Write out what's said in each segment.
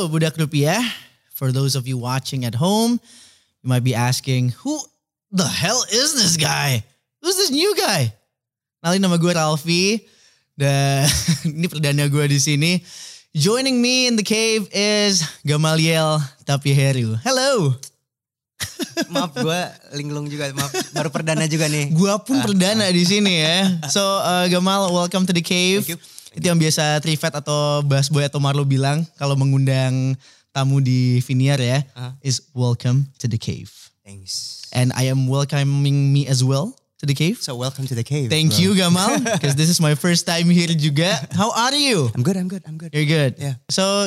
Hello, Budak Rupiah. For those of you watching at home, you might be asking, who the hell is this guy? Who's this new guy? Nalin nama gue Ralfi. Dan ini perdana gue di sini. Joining me in the cave is Gamaliel Tapiheru. Hello. maaf gue linglung juga maaf baru perdana juga nih Gua pun perdana di sini ya. So uh, Gamal, welcome to the cave. Thank you. Itu yang biasa Trivet atau Bass Boy atau Marlo bilang kalau mengundang tamu di Viniar ya, Ah. is welcome to the cave. thanks And I am welcoming me as well to the cave. so welcome to the cave Thank bro. you Gamal, because this is my first time here juga. How are you? I'm good I'm good I'm good You're good. Yeah. So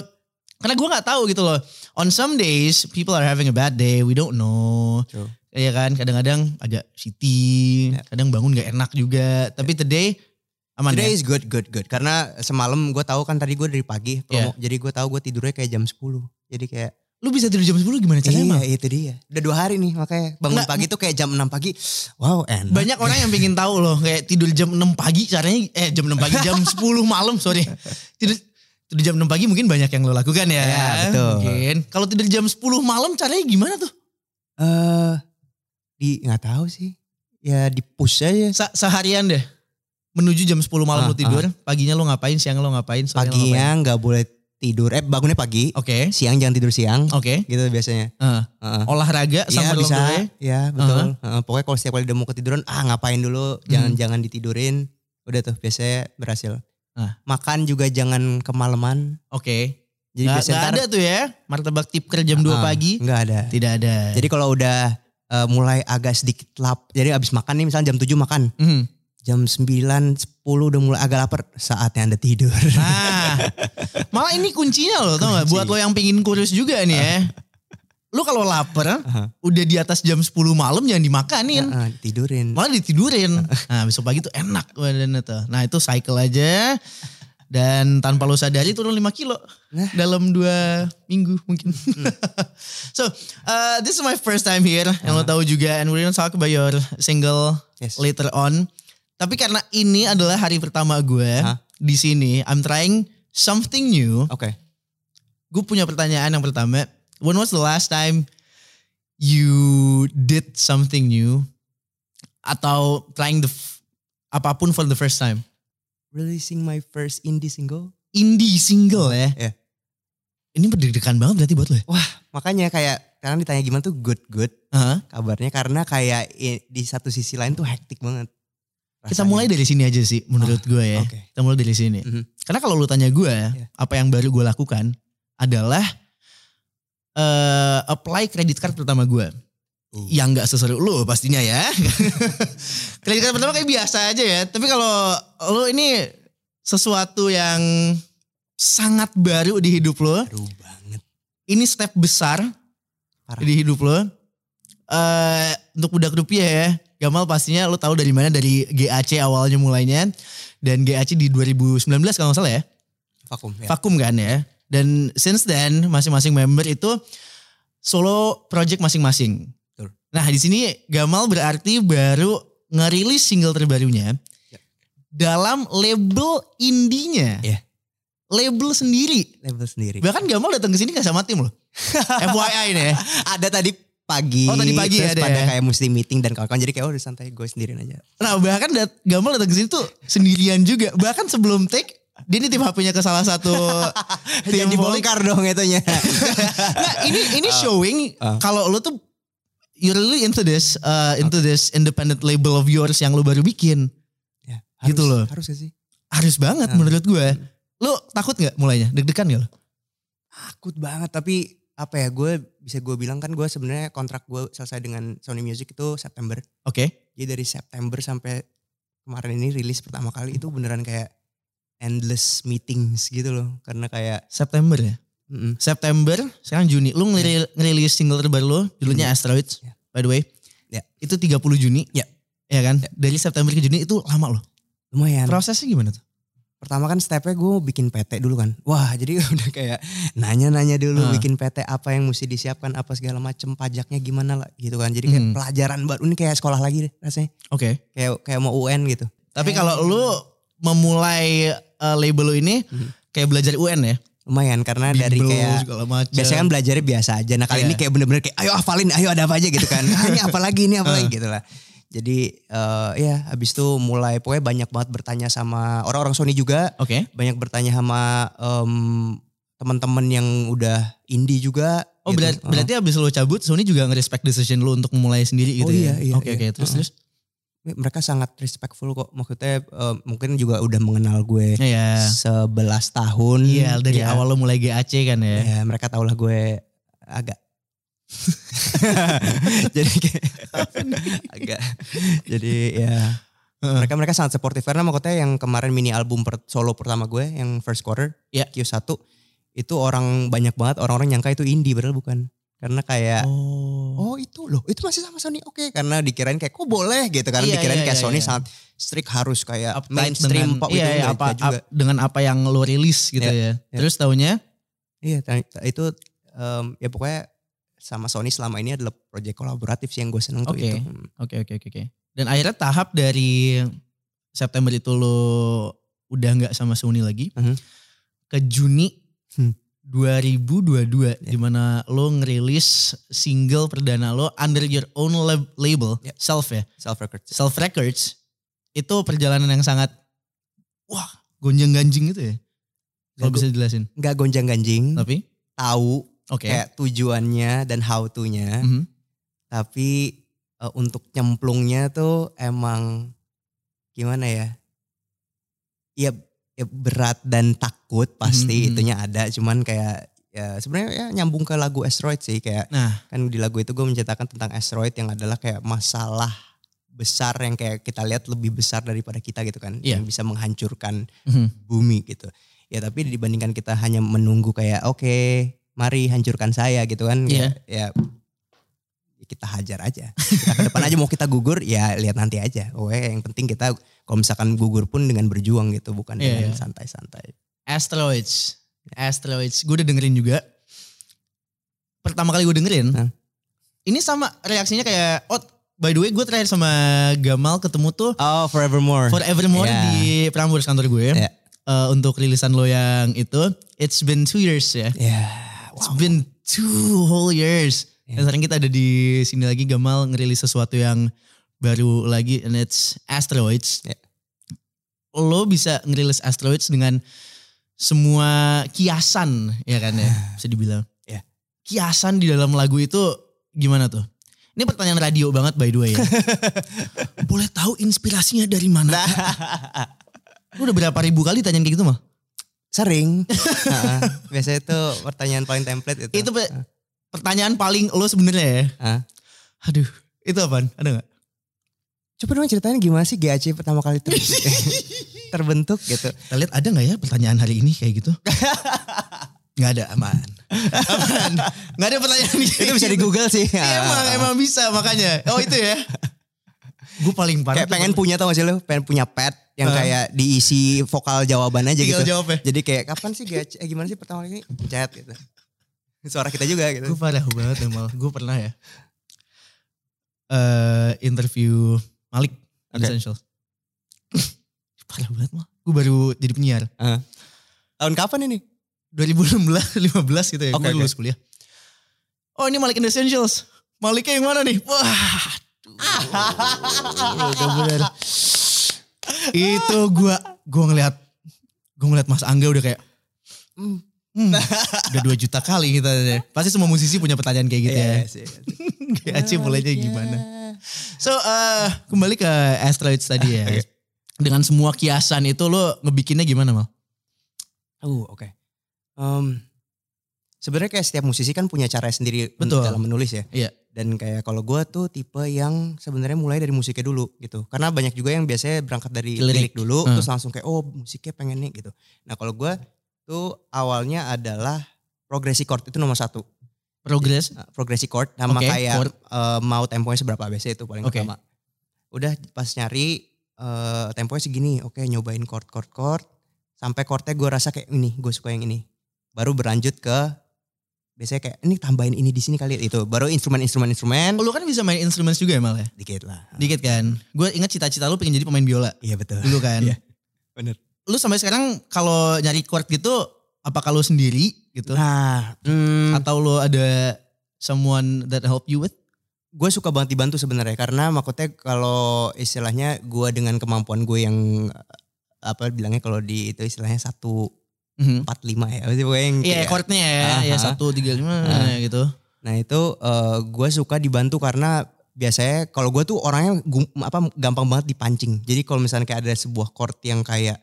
karena gue nggak tahu gitu loh. On some days people are having a bad day. We don't know. True. Iya kan, kadang-kadang agak shitty, Yeah. kadang bangun gak enak juga. Tapi today aman Today ya? is good good good karena semalam gue tahu kan tadi gue dari pagi promo jadi gue tahu gue tidurnya kayak jam 10 jadi kayak Lu bisa tidur jam 10 gimana caranya emang? iya itu dia udah dua hari nih makanya bangun Nggak. pagi tuh kayak jam 6 pagi wow enak Banyak orang yang pengen tahu loh, kayak tidur jam 6 pagi caranya, eh jam 6 pagi, jam 10 malam sorry. Tidur, tidur jam 6 pagi mungkin banyak yang lo lakukan ya. Ya, betul. Mungkin. Kalau tidur jam 10 malam caranya gimana tuh? eh di nggak tahu sih ya di push aja Se- seharian deh. Menuju jam 10 malam Ah, lo tidur, paginya lo ngapain, siang lo ngapain, sore paginya nggak boleh tidur eh bangunnya pagi Oke, siang jangan tidur siang oke. gitu biasanya Eh, Heeh. olahraga Iya sampai bisa, lo ya betul. Heeh, pokoknya kalau setiap kali udah mau ketiduran, ah ngapain dulu, jangan Hmm. jangan ditidurin. Udah tuh biasanya berhasil. Ah. Makan juga jangan kemalaman. Oke. Jadi Nggak, biasanya ntar- ada tuh ya, martabak tipker jam 2 Ah, pagi. Nggak ada. Tidak ada. Jadi kalau udah eh, mulai agak sedikit lap, jadi abis makan nih misalnya jam 7 makan, Mhm. Jam 9, 10 udah mulai agak lapar, saatnya anda tidur. Nah, malah ini kuncinya loh, tau gak? Kunci. Buat lo yang pingin kurus juga nih ya. Lu kalau lapar, Aha. udah di atas jam 10 malam jangan dimakanin. Heeh, tidurin. Malah ditidurin. Nah besok pagi tuh enak badannya tuh. Nah itu cycle aja. Dan tanpa lo sadari turun 5 kilo. Nah. Dalam 2 minggu mungkin. so uh, this is my first time here. Yang lo tahu juga. And we're gonna talk about your single Yes. later on. Tapi karena ini adalah hari pertama gue Hah? di sini, I'm trying something new. Oke. Gue punya pertanyaan yang pertama. When was the last time you did something new atau trying the apa pun for the first time? Releasing my first indie single. Indie single ya. Iya. Ini berdeg-degan banget berarti buat lo ya? Makanya kayak karena ditanya gimana tuh good good Hah? kabarnya karena kayak di satu sisi lain tuh hektik banget. Kita mulai dari sini aja sih menurut gue ya. Oke. Kita mulai dari sini. Mhm. Karena kalau lu tanya gue, Iya. apa yang baru gue lakukan adalah eh apply credit card pertama gue. Uh. Yang nggak seseru lu pastinya ya. credit card pertama kayak biasa aja ya. Tapi kalau lu ini sesuatu yang sangat baru di hidup lo, Baru banget. ini step besar Parah. di hidup lo. Eh untuk budak rupiah ya, Gamal pastinya lo tahu dari mana dari GAC awalnya mulainya dan GAC di 2019 kalau nggak salah ya Vakum ya. vakum kan ya. Dan since then masing-masing member itu solo project masing-masing. Nah di sini Gamal berarti baru ngerilis single terbarunya Ya. dalam label indinya, Iya. label sendiri. Level sendiri. Bahkan Gamal datang ke sini gak sama tim loh. FYI nih ya. ada tadi pagi. Oh, tadi pagi terus ada pada ya? kayak mesti meeting dan kawan-kawan jadi kayak oh udah santai gue sendirian aja. Nah bahkan dat Gamal datang ke sini tuh sendirian juga. Bahkan sebelum take dia nitip HP-nya ke salah satu tim dibongkar dong itunya. Nah, ini ini showing Ah. kalau lu tuh you really into this uh, into this independent label of yours yang lu baru bikin. ya, Gitu loh. Harus gak sih? Harus banget Ah. menurut gue. Lu takut nggak mulainya? Deg-degan gak lu? Takut banget tapi apa ya gue bisa gue bilang kan gue sebenarnya kontrak gue selesai dengan Sony Music itu September. Oke. Jadi dari September sampai kemarin ini rilis pertama kali itu beneran kayak endless meetings gitu loh. Karena kayak September ya. mm-mm, September, sekarang Juni. Lu ngeri- ngerilis single terbaru lu, judulnya Juni. Asteroids. Ya. By the way. Ya. Itu 30 Juni. Ya. Ya kan? Dari September ke Juni itu lama loh. lumayan. Prosesnya gimana tuh? Pertama kan stepnya gue bikin PT dulu kan. Wah jadi udah kayak nanya-nanya dulu Ah. bikin PT apa yang mesti disiapkan apa segala macem pajaknya gimana lah gitu kan. Jadi kayak Hmm. pelajaran baru ini kayak sekolah lagi deh rasanya. Oke. Kayak kayak mau UN gitu. Tapi Eh. kalau lu memulai uh, label lu ini Mhm. kayak belajar UN ya. lumayan karena dari bimbel, kayak segala macam. biasanya kan belajarnya biasa aja. Nah kali Iya. ini kayak bener-bener kayak ayo hafalin, ayo ada apa aja gitu kan. Ah, ini apa lagi, ini apa lagi Eh. gitu lah. Jadi eh, ya habis itu mulai pokoknya banyak banget bertanya sama orang-orang Sony juga. Oke. Banyak bertanya sama em, teman-teman yang udah indie juga. Oh gitu. berarti, Eh. berarti abis lo cabut Sony juga nge-respect decision lo untuk memulai sendiri gitu Oh, ya? iya, iya, Oke iya. oke terus Heeh. terus. mereka sangat respectful kok. Maksudnya eh, mungkin juga udah mengenal gue Iya. 11 tahun. Iya dari Ya. awal lo mulai GAC kan ya? Ya, mereka tahu lah gue agak. jadi kayak agak. Jadi ya mereka mereka sangat supportive karena maksudnya yang kemarin mini album per- solo pertama gue yang first quarter Iya. Q1 itu orang banyak banget orang-orang nyangka itu indie padahal bukan. Karena kayak Oh. oh itu loh itu masih sama Sony oke karena dikirain kayak kok boleh gitu karena Iya, dikirain iya, kayak iya, Sony iya. sangat strict harus kayak Uptight mainstream dengan, pop iya, itu iya, enggak- apa, juga. ap- dengan apa yang lo rilis gitu Iya, ya. iya. Terus tahunya Iya, itu em, ya pokoknya sama Sony selama ini adalah proyek kolaboratif sih yang gue seneng tuh Oke. itu. Oke oke oke oke. Dan akhirnya tahap dari September itu lo udah nggak sama Sony lagi Mhm. ke Juni Hmm. 2022 di mana lo ngerilis single perdana lo under your own lab- label Yep. Self ya. Self records. Self Records itu perjalanan yang sangat wah gonjang-ganjing gitu ya. Kalau Gak, bisa dijelasin. gak gonjang ganjing, Tapi tahu oke. kayak tujuannya dan how to-nya, Mhm. tapi eh, untuk nyemplungnya tuh emang gimana ya? Ya, ya berat dan takut pasti Mhm. itunya ada, cuman kayak ya sebenarnya ya nyambung ke lagu Asteroid sih kayak Nah, kan di lagu itu gue menceritakan tentang asteroid yang adalah kayak masalah besar yang kayak kita lihat lebih besar daripada kita gitu kan Iya. yang bisa menghancurkan mhm. bumi gitu ya tapi dibandingkan kita hanya menunggu kayak oke mari hancurkan saya gitu kan Iya. ya, ya kita hajar aja kita ke depan aja mau kita gugur ya lihat nanti aja oke yang penting kita kalau misalkan gugur pun dengan berjuang gitu bukan Iya, dengan iya. santai-santai Asteroids. Asteroids. Gue udah dengerin juga. Pertama kali gue dengerin. Hah? Ini sama reaksinya kayak, oh by the way gue terakhir sama Gamal ketemu tuh oh forevermore Forevermore Iya. di Prambors kantor gue. Iya. Eh, untuk rilisan lo yang itu. It's been two years ya. ya It's been two whole years. Iya. Dan sekarang kita ada di sini lagi Gamal ngerilis sesuatu yang baru lagi and it's Asteroids. Iya. Lo bisa ngerilis Asteroids dengan semua kiasan ya kan ya bisa dibilang. Iya. Kiasan di dalam lagu itu gimana tuh? Ini pertanyaan radio banget by the way ya. Boleh tahu inspirasinya dari mana? Lu udah berapa ribu kali tanyain kayak gitu mal? Sering. Heeh. Biasanya itu pertanyaan paling template itu. Itu pe- pertanyaan paling lo sebenarnya ya. Hah? Aduh, itu apaan? Ada gak? Coba dong ceritain gimana sih GAC pertama kali ter- terbentuk gitu. Kita lihat ada gak ya pertanyaan hari ini kayak gitu? Gak ada, aman. aman. Gak ada pertanyaan Itu bisa di. Google sih. Iya, emang, emang bisa makanya. Oh itu ya. Gue paling parah. Kayak pengen punya tau gak sih lo? Pengen punya pet yang Hah? kayak diisi vokal jawaban aja tinggal gitu. jawab ya. Jadi kayak kapan sih GAC? Eh gimana sih pertama kali ini? Chat gitu. Suara kita juga gitu. Gue parah banget emang. Gue pernah ya. eh interview Malik Oke. Essentials. parah banget mah. Gue baru jadi penyiar. Heeh. Tahun kapan ini? 2016 15 gitu ya. Oke, gue lulus kuliah. Oh ini Malik Essentials. Maliknya yang mana nih? Wah. Aduh, udah bener. Itu gue gue ngeliat gue ngeliat Mas Angga udah kayak Hmm. hmm, udah 2 juta kali kita deh. Pasti semua musisi punya pertanyaan kayak gitu ya. Iya. Kayak Aceh mulainya gimana? So eh, kembali ke Asteroids tadi ya. Oke. Dengan semua kiasan itu lo ngebikinnya gimana mal? Oh oke. Em, Sebenarnya kayak setiap musisi kan punya cara sendiri Betul. dalam menulis ya. Iya. Dan kayak kalau gue tuh tipe yang sebenarnya mulai dari musiknya dulu gitu. Karena banyak juga yang biasanya berangkat dari Lirik. lirik, dulu, Hmm. terus langsung kayak oh musiknya pengen nih gitu. Nah kalau gue tuh awalnya adalah progresi chord itu nomor satu. Progress? Nah, progresi chord sama Oke, kayak chord. eh, mau temponya seberapa biasanya itu paling Oke. utama. Udah pas nyari eh, temponya segini, oke nyobain chord chord chord sampai chordnya gue rasa kayak ini, gue suka yang ini. Baru berlanjut ke biasanya kayak ini tambahin ini di sini kali itu. Baru instrumen-instrumen instrumen Lu kan bisa main instrumen juga ya mal ya? dikit lah. Dikit kan? Gue ingat cita-cita lu pengen jadi pemain biola Iya betul. dulu kan. Iya, bener. Lu sampai sekarang kalau nyari chord gitu apa kalau sendiri gitu Nah, hmm, atau lo ada someone that help you with? gue suka banget dibantu sebenarnya karena maksudnya kalau istilahnya gue dengan kemampuan gue yang apa bilangnya kalau di itu istilahnya satu Mhm. empat lima ya, Maksudnya pokoknya yang Iya kayak- chordnya ya, ya satu tiga lima Ah. gitu. Nah itu gue suka dibantu karena biasanya kalau gue tuh orangnya gum- apa gampang banget dipancing. Jadi kalau misalnya kayak ada sebuah chord yang kayak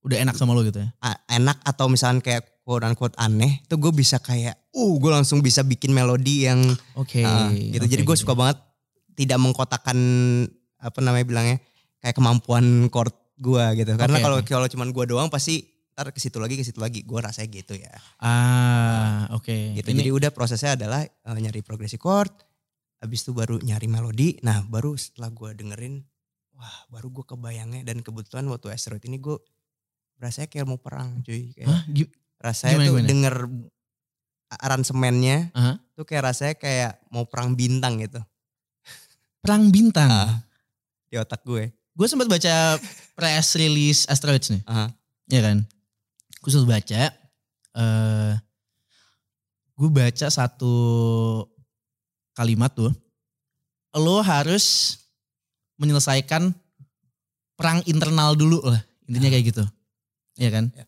Udah enak sama lo gitu ya. enak atau misalnya kayak quote unquote aneh, tuh gue bisa kayak, uh gue langsung bisa bikin melodi yang Oke. ah, gitu. oke, Jadi gue suka banget tidak mengkotakkan apa namanya bilangnya kayak kemampuan chord gue gitu. Karena kalau oke. kalau cuman gue doang pasti ntar ke situ lagi ke situ lagi. Gue rasanya gitu ya. Ah, oke. gitu. Ini Jadi udah prosesnya adalah eh, nyari progresi chord, habis itu baru nyari melodi. Nah baru setelah gue dengerin, wah baru gue kebayangnya dan kebetulan waktu Asteroid ini gue rasanya kayak mau perang cuy. Kayak Hah? Rasanya Gimana, tuh gimana? denger aransemennya Aha. tuh kayak rasanya kayak mau perang bintang gitu Perang bintang. Ah. di otak gue. Gue sempat baca press release Asteroids nih. Aha. Iya kan? Sempat baca. eh gue baca satu kalimat tuh. Lo harus menyelesaikan perang internal dulu lah. Intinya kayak gitu. Iya kan? Ya.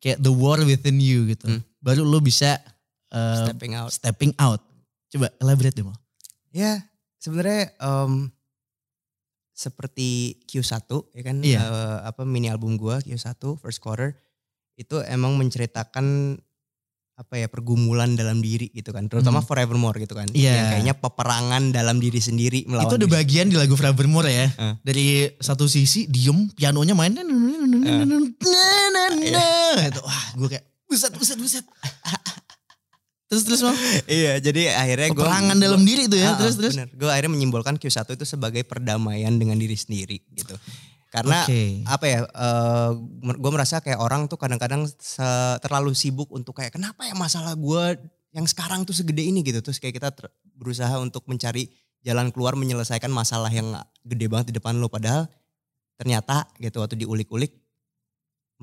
Kayak the war within you gitu. Hmm. Baru lo bisa eh, Stepping out. stepping out. Coba elaborate deh mal. Ya sebenarnya em, seperti Q1 ya kan Iya. eh, apa mini album gua Q1 first quarter itu emang menceritakan apa ya pergumulan dalam diri gitu kan terutama Hmm. Forevermore gitu kan Iya. yang kayaknya peperangan dalam diri sendiri melawan Itu ada diri bagian di lagu Forevermore ya. Eh. Dari satu sisi diem, pianonya main. Eh. Itu, wah gue kayak buset, buset, buset. terus, terus mau iya jadi akhirnya gue peperangan dalam diri itu ya. terus, terus. gue akhirnya menyimbolkan Q1 itu sebagai perdamaian dengan diri sendiri gitu karena Oke. apa ya gue merasa kayak orang tuh kadang-kadang terlalu sibuk untuk kayak kenapa ya masalah gue yang sekarang tuh segede ini gitu terus kayak kita berusaha untuk mencari jalan keluar menyelesaikan masalah yang gede banget di depan lo padahal ternyata gitu waktu diulik-ulik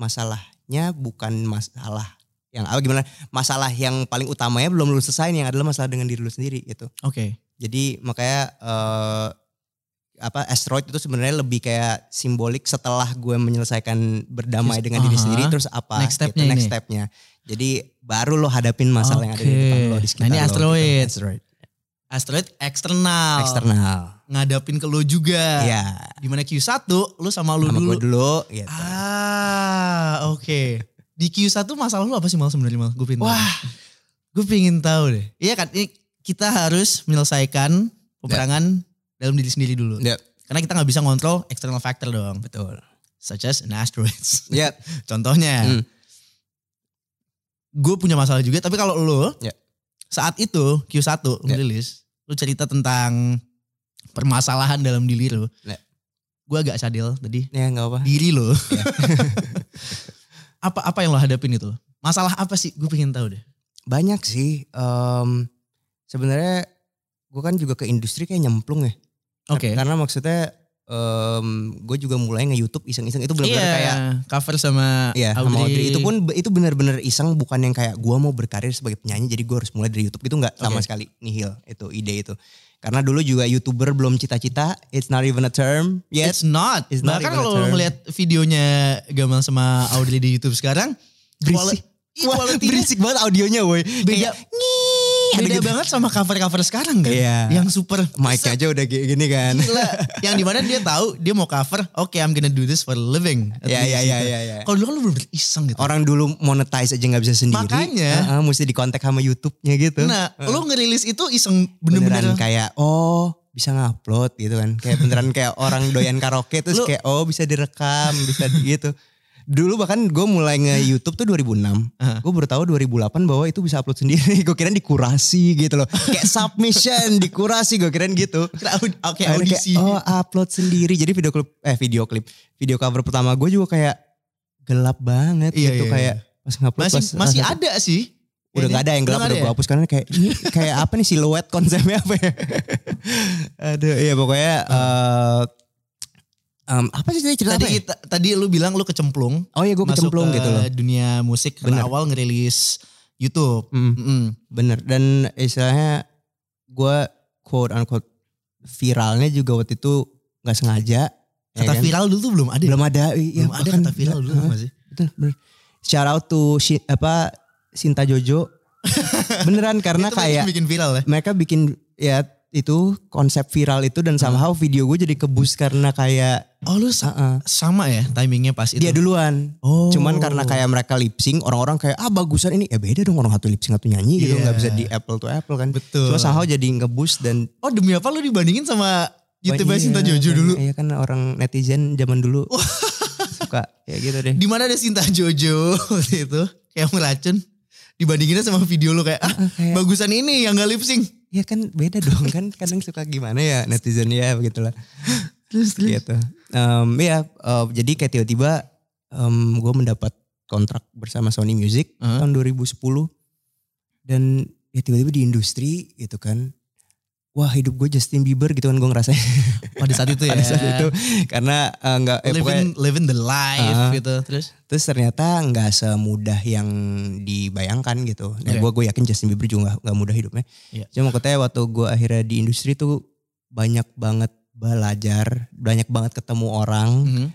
masalahnya bukan masalah yang apa gimana masalah yang paling utamanya belum lu selesai yang adalah masalah dengan diri lu sendiri gitu Oke. jadi makanya eh, apa asteroid itu sebenarnya lebih kayak simbolik setelah gue menyelesaikan berdamai Terus, dengan diri aha. sendiri terus apa Next gitu, stepnya next ini. stepnya. Jadi baru lo hadapin masalah yang ada di depan lo di sekitar Nah, ini lo, gitu. asteroid. Asteroid. Asteroid eksternal. Eksternal. Ngadapin ke lo juga. Iya. Di mana Q1 lu sama lu Sama dulu. gue dulu gitu. Ah, oke. Di Q1 masalah lu apa sih mal sebenarnya mal? Gue pengen. Wah, Gue pengen tahu deh. Iya kan, ini kita harus menyelesaikan peperangan dalam diri sendiri dulu. ya, Karena kita nggak bisa ngontrol external factor dong. betul. Such as an asteroids. Ya, Contohnya, Hmm. gue punya masalah juga. Tapi kalau lu Ya. saat itu Q1 lu Ya. rilis, lu cerita tentang permasalahan dalam diri lu. Ya. Gue agak sadel tadi. ya nggak apa. Diri lo. Ya. apa apa yang lo hadapin itu? Masalah apa sih? Gue pengen tahu deh. Banyak sih. em, Sebenarnya gue kan juga ke industri kayak nyemplung ya. Oke. Karena maksudnya gue juga mulai nge-youtube iseng-iseng itu benar-benar Iya, kayak cover sama Iya Audrey. sama Audrey. Itu pun itu benar-benar iseng bukan yang kayak gua mau berkarir sebagai penyanyi jadi gua harus mulai dari YouTube itu nggak sama Oke. sekali nihil itu ide itu. Karena dulu juga YouTuber belum cita-cita, it's not even a term yet. It's not. It's not Bahkan kalau ngeliat videonya Gamal sama Audrey di YouTube sekarang, Berisik. Wah, quality-nya berisik banget audionya woi. Kayak, ada beda gitu. banget sama cover-cover sekarang kan. Iya. Yang super Mic-nya aja udah kayak gini kan. Gila. yang di mana dia tahu dia mau cover, oke I'm gonna do this for a living. Iya iya iya gitu. iya. iya. Kalau dulu kan lu bener iseng gitu. Orang dulu monetize aja nggak bisa sendiri. Makanya. Heeh, mesti dikontak sama YouTube-nya gitu. Nah, lu ngerilis itu iseng beneran bener-bener. kayak oh bisa ngupload gitu kan kayak beneran kayak orang doyan karaoke terus Lu- kayak oh bisa direkam bisa gitu dulu bahkan gue mulai nge YouTube tuh 2006 Aha. gue baru tahu 2008 bahwa itu bisa upload sendiri. Gue kirain dikurasi gitu loh. Kayak submission dikurasi gue kirain gitu. Kira aud- Oke audisi. kayak, oh upload sendiri. Jadi video klip eh video klip. Video cover pertama gue juga kayak gelap banget Iya, gitu iya, kayak pas ngupload masih pas- masih pas- ada sih. udah nggak ada yang gelap Udah gue hapus karena kayak ini kayak apa nih siluet konsepnya apa ya? Aduh iya pokoknya Hmm. eh, Em, apa sih cerita Tadi apa ya? kita, tadi lu bilang lu kecemplung. Oh iya gue kecemplung ke gitu loh. dunia musik karena Bener. awal ngerilis YouTube. Mm, Mm-mm. bener. Dan istilahnya gue quote unquote viralnya juga waktu itu nggak sengaja. ya Kata kan? viral dulu tuh belum ada. ya? Belum ada. Iya, belum ada kata viral dulu masih. Betul, bener. Shout out to Shi- apa Sinta Jojo. Beneran karena kayak bikin viral ya. mereka bikin ya itu konsep viral itu dan somehow video gue jadi kebus karena kayak Oh lu sa- uh-uh. sama ya timingnya pas itu. dia duluan. Oh. Cuman karena kayak mereka lip sync, orang-orang kayak ah bagusan ini. Ya beda dong orang satu lip sync satu nyanyi gitu, Iya. nggak bisa di apple to apple kan. Betul. Cuma somehow jadi ngebus dan Oh demi apa lu dibandingin sama YouTube Iya, Sinta Jojo dulu? Iya kan orang netizen zaman dulu suka kayak gitu deh. Di mana ada Sinta Jojo waktu itu kayak meracun dibandinginnya sama video lu kayak ah kayak- bagusan ini yang gak lip sync. Ya kan beda dong kan kadang suka gimana ya netizen ya begitulah. Terus Gitu. Em, ya eh, jadi kayak tiba-tiba gue mendapat kontrak bersama Sony Music Heeh. tahun 2010 dan ya tiba-tiba di industri gitu kan. Wah hidup gue Justin Bieber gitu kan gue ngerasain pada saat itu ya. pada saat itu karena eh, nggak eh, pokoknya living living the life Ah. gitu. Terus Terus ternyata nggak semudah yang dibayangkan gitu. Nah, Oke. gue gue yakin Justin Bieber juga nggak- mudah hidupnya. Iya. Cuma katanya waktu gue akhirnya di industri tuh banyak banget belajar, banyak banget ketemu orang mhm.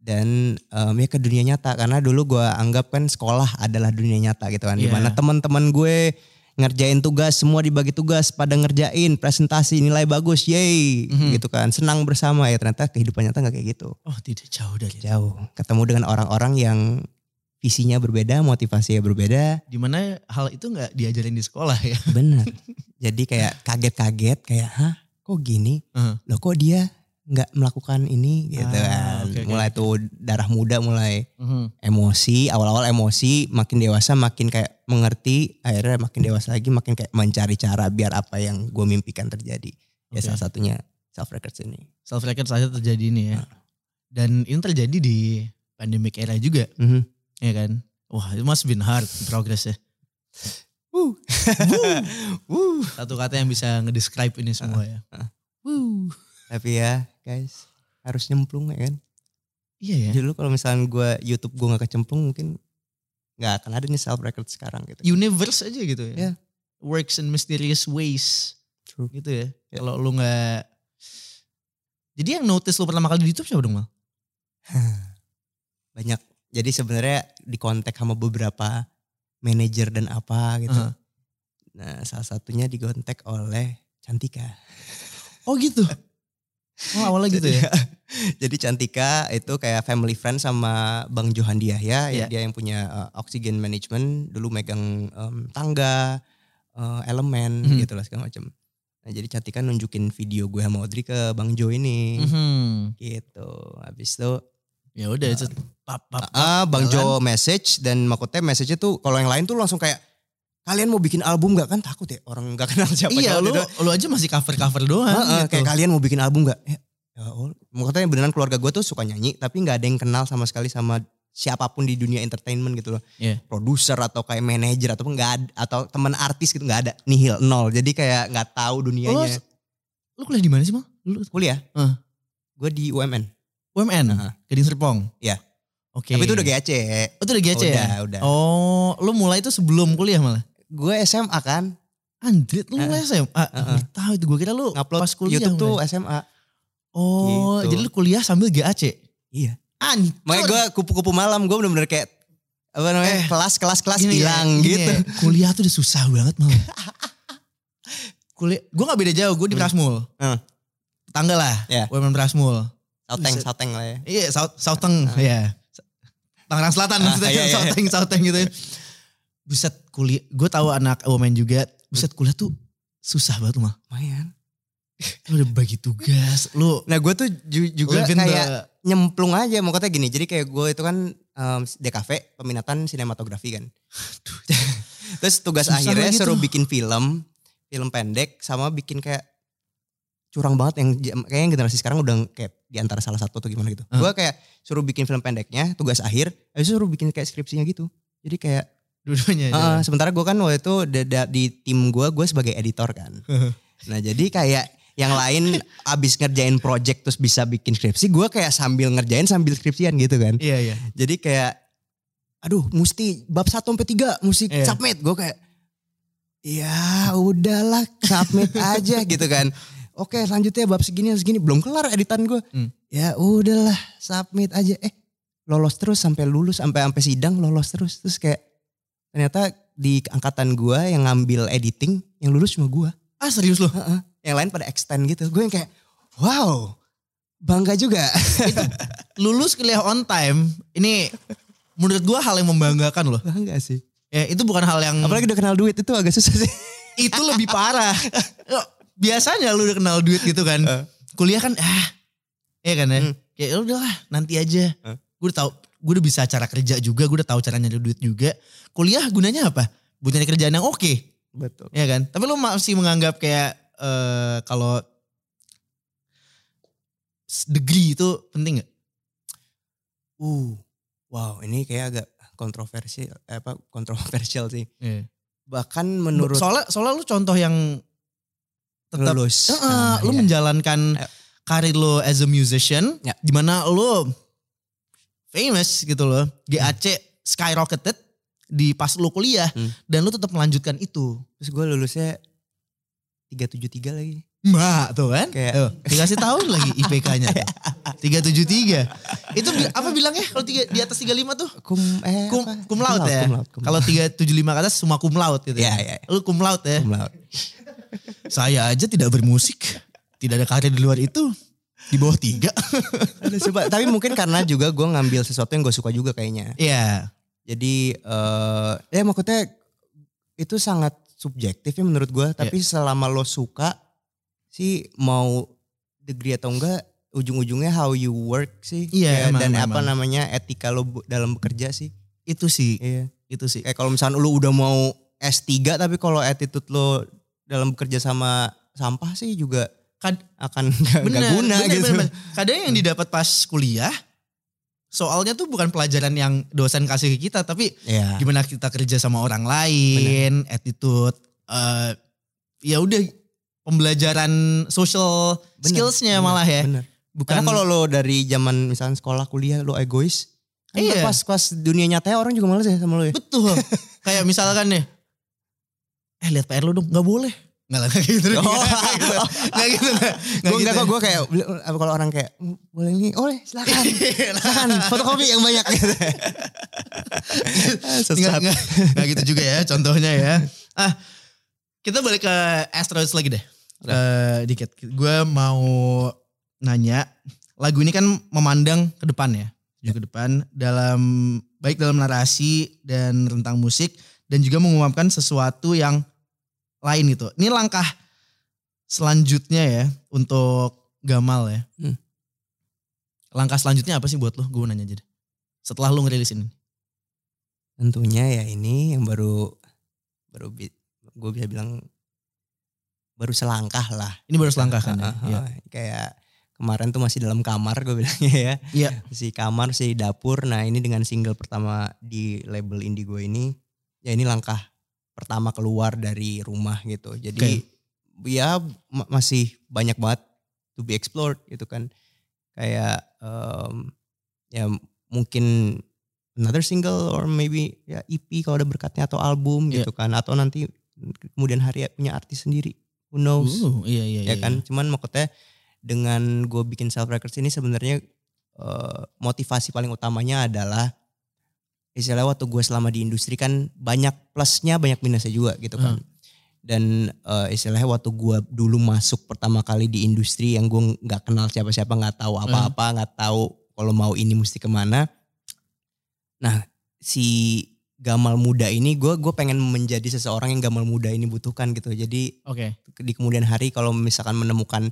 dan em, ya ke dunia nyata. Karena dulu gue anggap kan sekolah adalah dunia nyata gitu kan. Iya. Di mana teman-teman gue ngerjain tugas, semua dibagi tugas, pada ngerjain presentasi nilai bagus, yay, Mhm. gitu kan. Senang bersama ya ternyata kehidupan nyata nggak kayak gitu oh tidak jauh dari itu. jauh ketemu dengan orang-orang yang visinya berbeda motivasinya berbeda Di mana hal itu nggak diajarin di sekolah ya. bener jadi kayak kaget-kaget kayak hah kok gini Heeh. loh kok dia nggak melakukan ini gitu Ah, kan oke, mulai tuh darah muda mulai Mhm. emosi awal-awal emosi makin dewasa makin kayak mengerti akhirnya makin dewasa lagi makin kayak mencari cara biar apa yang gue mimpikan terjadi ya Oke. salah satunya self records ini Self record saja terjadi ini ya. Dan ini terjadi di pandemic era juga, Mhm. ya kan? Wah, it must been hard progress ya. Wuh. Wuh. Satu kata yang bisa ngedescribe ini semua ya. ah. Wuh. Tapi ya guys harus nyemplung ya kan. Iya ya. Jadi dulu kalau misalnya gue YouTube gue gak kecemplung mungkin gak akan ada nih self record sekarang gitu. Universe aja gitu ya. Iya. Works in mysterious ways. True. Gitu ya. Ya. Kalau lu nggak Jadi yang notice lu pertama kali di YouTube siapa dong, Mal? Banyak. Jadi sebenarnya di kontak sama beberapa manajer dan apa gitu. Aha. Nah salah satunya dikontak oleh Cantika. Oh gitu. Oh awalnya gitu ya. Jadi Cantika itu kayak family friend sama Bang Johan. Iya. ya Dia yang punya uh, oxygen management. Dulu megang um, tangga, uh, elemen Mhm. gitu lah segala macam. Nah jadi Cantika nunjukin video gue sama Audrey ke Bang Jo ini. Mhm. Gitu. Habis itu Ya udah itu pap pap. pap, ah, Bang jalan. Jo message dan maksudnya message-nya tuh kalau yang lain tuh langsung kayak kalian mau bikin album gak kan takut ya orang gak kenal siapa Iya lu gitu. lu aja masih cover cover doang. Heeh, gitu. kayak kalian mau bikin album gak? Ya, ya Allah. Maksudnya beneran keluarga gue tuh suka nyanyi tapi nggak ada yang kenal sama sekali sama siapa pun di dunia entertainment gitu loh. Iya. Produser atau kayak manajer ataupun nggak ada atau teman artis gitu nggak ada nihil nol. Jadi kayak nggak tahu Lu, dunianya. lu kuliah di mana sih mal? Lu Kuliah? Heeh. Gue di UMN. UMN, Heeh. Gading Serpong. Iya. Oke. Tapi itu udah GAC. Oh, itu udah GC ya? Udah, udah. Oh, lu mulai itu sebelum kuliah malah? Gue SMA kan. Andrit, lu mulai SMA? Heeh. Uh, tahu itu gue kira lu Ngupload pas kuliah. YouTube tuh. SMA. Oh, Gitu. jadi lu kuliah sambil GAC? Iya. Anjir. Makanya gue kupu-kupu malam gue bener-bener kayak apa namanya Eh, kelas kelas kelas ya, hilang gini gitu. ya, kuliah tuh udah susah banget malah. kuliah, gue gak beda jauh, gue di Hmm. Prasmul. Hmm. Tetangga lah, Iya. UMN Prasmul. Sauteng sauteng lah ya. Iya, Saut, Sauteng, ya. Tangerang Selatan Ah, maksudnya, iya, iya. Sauteng, Sauteng gitu. Buset kuliah, gue tahu anak UMN juga, buset kuliah tuh susah banget mah. Lumayan. Lu udah bagi tugas, lu Nah gue tuh ju- juga kayak the- nyemplung aja mau kata gini. Jadi kayak gue itu kan um, DKV peminatan sinematografi kan. Terus tugas Susah akhirnya lagi suruh bikin film, film pendek sama bikin kayak curang banget yang kayaknya yang generasi sekarang udah kayak di antara salah satu atau gimana gitu. Ah. Gue kayak suruh bikin film pendeknya, tugas akhir, habis itu suruh bikin kayak skripsinya gitu. Jadi kayak dua-duanya. Ah, sementara gue kan waktu itu da- di tim gue, gue sebagai editor kan. nah jadi kayak yang lain abis ngerjain project terus bisa bikin skripsi, gue kayak sambil ngerjain sambil skripsian gitu kan. Iya iya. Jadi kayak, aduh mesti bab 1 sampai 3 mesti Iya. submit. Gue kayak, ya udahlah submit aja gitu kan. Oke selanjutnya bab segini segini belum kelar editan gue. Hmm. Ya udahlah submit aja. Eh lolos terus sampai lulus sampai sampai sidang lolos terus terus kayak ternyata di angkatan gue yang ngambil editing yang lulus cuma gue. Ah serius loh. Heeh. Yang lain pada extend gitu. Gue yang kayak wow bangga juga. Lulus kuliah on time. Ini menurut gua hal yang membanggakan loh. bangga sih. Ya itu bukan hal yang Apalagi udah kenal duit itu agak susah sih. itu lebih parah. Biasanya lu udah kenal duit gitu kan. Eh. Kuliah kan ah. Iya kan ya. Hmm. Kayak "Ya udahlah nanti aja. Eh. Gue udah tahu gue udah bisa cara kerja juga, gue udah tahu cara nyari duit juga. Kuliah gunanya apa? Buat nyari kerjaan yang oke. Betul. ya kan? Tapi lu masih menganggap kayak eh kalau degree itu penting gak? Uh, wow ini kayak agak kontroversial, eh, apa kontroversial sih. Bahkan menurut soalnya soalnya lu contoh yang tetap lulus. Heeh, Nah, lu iya. menjalankan Ya. karir lo as a musician, Ya. di mana lo famous gitu loh, GAC skyrocketed di pas lu kuliah Hmm. dan lu tetap melanjutkan itu. Terus gue lulusnya 373 lagi. Mbak tuh kan? Kayak- Tuh, dikasih tahun lagi IPK-nya. 373. Itu apa bilangnya kalau tiga, di atas 35 tuh? Kum, eh, Kum, apa? cum laude ya? Kalau 375 ke atas semua cum laude gitu Iya, ya. iya. Lu cum laude ya? cum laude. Saya aja tidak bermusik. Tidak ada karir di luar itu. Di bawah tiga. Aduh, coba. Tapi mungkin karena juga gue ngambil sesuatu yang gue suka juga kayaknya. Iya. Jadi eh ya maksudnya itu sangat subjektif ya menurut gue. Tapi selama lo suka sih mau degree atau enggak ujung-ujungnya how you work sih. Iya, Kayak emang, dan emang, apa emang. namanya etika lo dalam bekerja sih. Itu sih. Iya. Itu sih. Kayak kalau misalnya lo udah mau S3 tapi kalau attitude lo dalam bekerja sama sampah sih juga Kad- akan nggak nggak guna bener, gitu. bener, bener. Kadang yang didapat pas kuliah, soalnya tuh bukan pelajaran yang dosen kasih ke kita, tapi Iya. gimana kita kerja sama orang lain, attitude, eh ya udah pembelajaran social Bener, skillsnya bener, malah ya. Bener. Bukan Karena kalau lo dari zaman misalnya sekolah kuliah lo egois, kan Iya. pas pas dunia nyata orang juga males ya sama lo ya. betul. Kayak misalkan nih, eh lihat PR lu dong, nggak boleh. Nggak lah gitu. Oh. Nggak gitu. Nggak gitu. Gue gitu. kok gue kayak apa kalau orang kayak "Mm, boleh ini, boleh silakan. silakan fotokopi yang banyak gitu. Sesat. nggak, nggak gitu juga ya contohnya ya. Ah, kita balik ke Asteroids lagi deh. Eh, dikit. Gue mau nanya, lagu ini kan memandang ke depan ya. Tuju ke depan dalam baik dalam narasi dan rentang musik dan juga mengungkapkan sesuatu yang lain gitu. Ini langkah selanjutnya ya untuk Gamal ya. Hmm. Langkah selanjutnya apa sih buat lo? Gue nanya aja deh. Setelah lo ngerilis ini. Tentunya ya ini yang baru baru gue bisa bilang baru selangkah lah. Ini baru selangkah kan ya? Ah, ah, Iya. ah. Kayak kemarin tuh masih dalam kamar gue bilangnya ya. Iya. Si kamar, si dapur. Nah ini dengan single pertama di label Indigo ini. Ya ini langkah pertama keluar dari rumah gitu. Jadi ya ma- masih banyak banget to be explored gitu kan. Kayak em, ya mungkin another single or maybe ya EP kalau ada berkatnya atau album Iya. gitu kan. Atau nanti kemudian hari punya artis sendiri. Who knows? Uh, iya iya ya iya. kan cuman maksudnya dengan gue bikin self records ini sebenarnya eh, motivasi paling utamanya adalah istilahnya waktu gue selama di industri kan banyak plusnya banyak minusnya juga gitu kan. Dan eh, istilahnya waktu gue dulu masuk pertama kali di industri yang gue nggak kenal siapa-siapa nggak tahu apa-apa nggak tahu kalau mau ini mesti ke mana. Nah si Gamal muda ini gue gue pengen menjadi seseorang yang Gamal muda ini butuhkan gitu. Jadi Oke. di kemudian hari kalau misalkan menemukan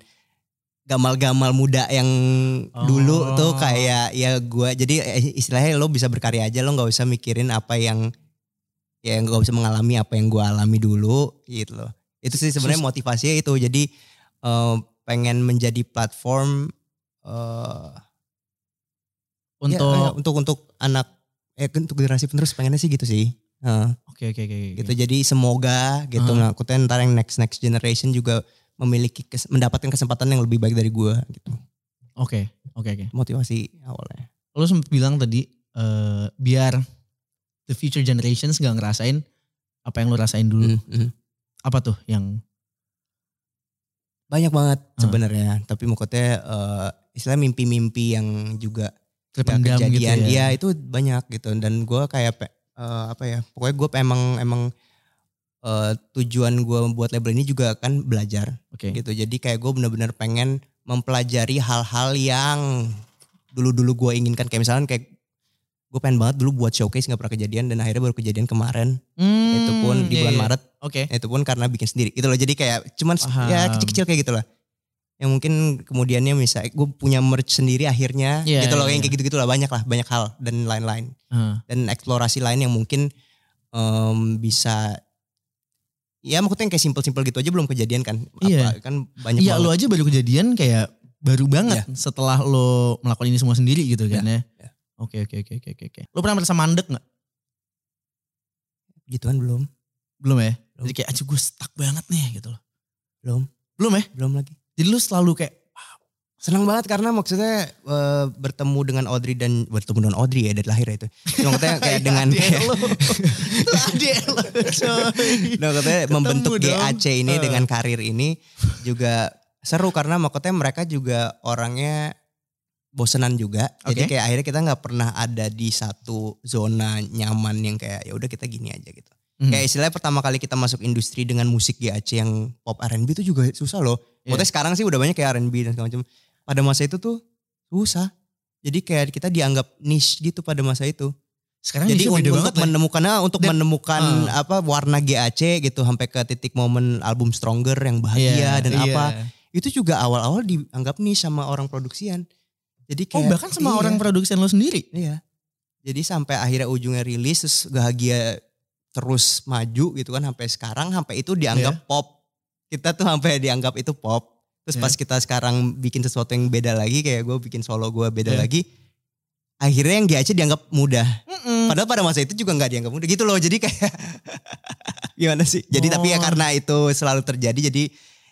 gamal-gamal muda yang dulu Oh. tuh kayak ya gua jadi eh, istilahnya lo bisa berkarya aja lo nggak usah mikirin apa yang ya nggak usah mengalami apa yang gua alami dulu gitu loh itu sih sebenarnya motivasinya itu jadi eh, pengen menjadi platform eh Untuk ya, untuk untuk anak eh untuk generasi penerus pengennya sih gitu sih Oke oke oke. gitu jadi semoga gitu aku tuh ntar yang next next generation juga memiliki kes- mendapatkan kesempatan yang lebih baik dari gue gitu. Oke, oke, oke. Motivasi awalnya. Lo sempat bilang tadi eh, biar the future generations nggak ngerasain apa yang lo rasain dulu. Mm, mm. Apa tuh yang Banyak banget Hmm. sebenarnya, tapi maksudnya eh, istilah mimpi-mimpi yang juga terpendam gitu kejadian, ya? Iya itu banyak gitu dan gue kayak eh, apa ya pokoknya gue emang emang eh, tujuan gue buat label ini juga kan belajar Oke. gitu jadi kayak gue bener-bener pengen mempelajari hal-hal yang dulu-dulu gue inginkan kayak misalnya kayak gue pengen banget dulu buat showcase nggak pernah kejadian dan akhirnya baru kejadian kemarin Hmm, itu pun di iya, bulan iya. Maret Oke. itu pun karena bikin sendiri itu loh jadi kayak cuman s- Paham. ya kecil-kecil kayak gitu lah yang mungkin kemudiannya misalnya gue punya merch sendiri akhirnya Iya, gitu loh iya, yang iya. kayak gitu-gitu lah banyak lah banyak hal dan lain-lain Heeh. dan eksplorasi lain yang mungkin em, bisa ya maksudnya yang kayak simpel-simpel gitu aja belum kejadian kan Iya. Apa, kan banyak Iya lo aja baru kejadian kayak baru banget setelah lo melakukan ini semua sendiri gitu kan ya. iya. Oke oke oke oke oke. oke. Lo pernah merasa mandek nggak? gituan belum Belum ya? Belum. Jadi kayak aja gue stuck banget nih gitu loh. belum Belum ya? belum lagi Jadi lo selalu kayak senang banget karena maksudnya eh, bertemu dengan Audrey dan bertemu dengan Audrey ya dari lahir ya itu Cuma maksudnya kayak dengan Adek kayak. Nah, katanya membentuk dong. GAC ini Eh. dengan karir ini juga seru karena makanya mereka juga orangnya bosenan juga. Jadi Oke. kayak akhirnya kita nggak pernah ada di satu zona nyaman yang kayak ya udah kita gini aja gitu. Hmm. Kayak istilahnya pertama kali kita masuk industri dengan musik GAC yang pop R&B itu juga susah loh. Iya. Maksudnya sekarang sih udah banyak kayak R&B dan segala macam. Pada masa itu tuh susah. Jadi kayak kita dianggap niche gitu pada masa itu. Sekarang Jadi untuk banget menemukan ah, untuk Dan- menemukan Ah. apa warna GAC gitu sampai ke titik momen album Stronger yang bahagia Iya, dan iya. apa itu juga awal-awal dianggap nih sama orang produksian. Jadi Oh kayak bahkan sama iya, orang produksi lo sendiri? Iya. Jadi sampai akhirnya ujungnya rilis terus bahagia terus maju gitu kan sampai sekarang sampai itu dianggap pop. Kita tuh sampai dianggap itu pop. Terus Iya. pas kita sekarang bikin sesuatu yang beda lagi kayak gue bikin solo gue beda Iya. lagi. Akhirnya yang GAC dianggap mudah. Mm-mm. Padahal pada masa itu juga nggak dianggap mudah gitu loh. Jadi kayak gimana sih? Jadi tapi ya Oh. karena itu selalu terjadi jadi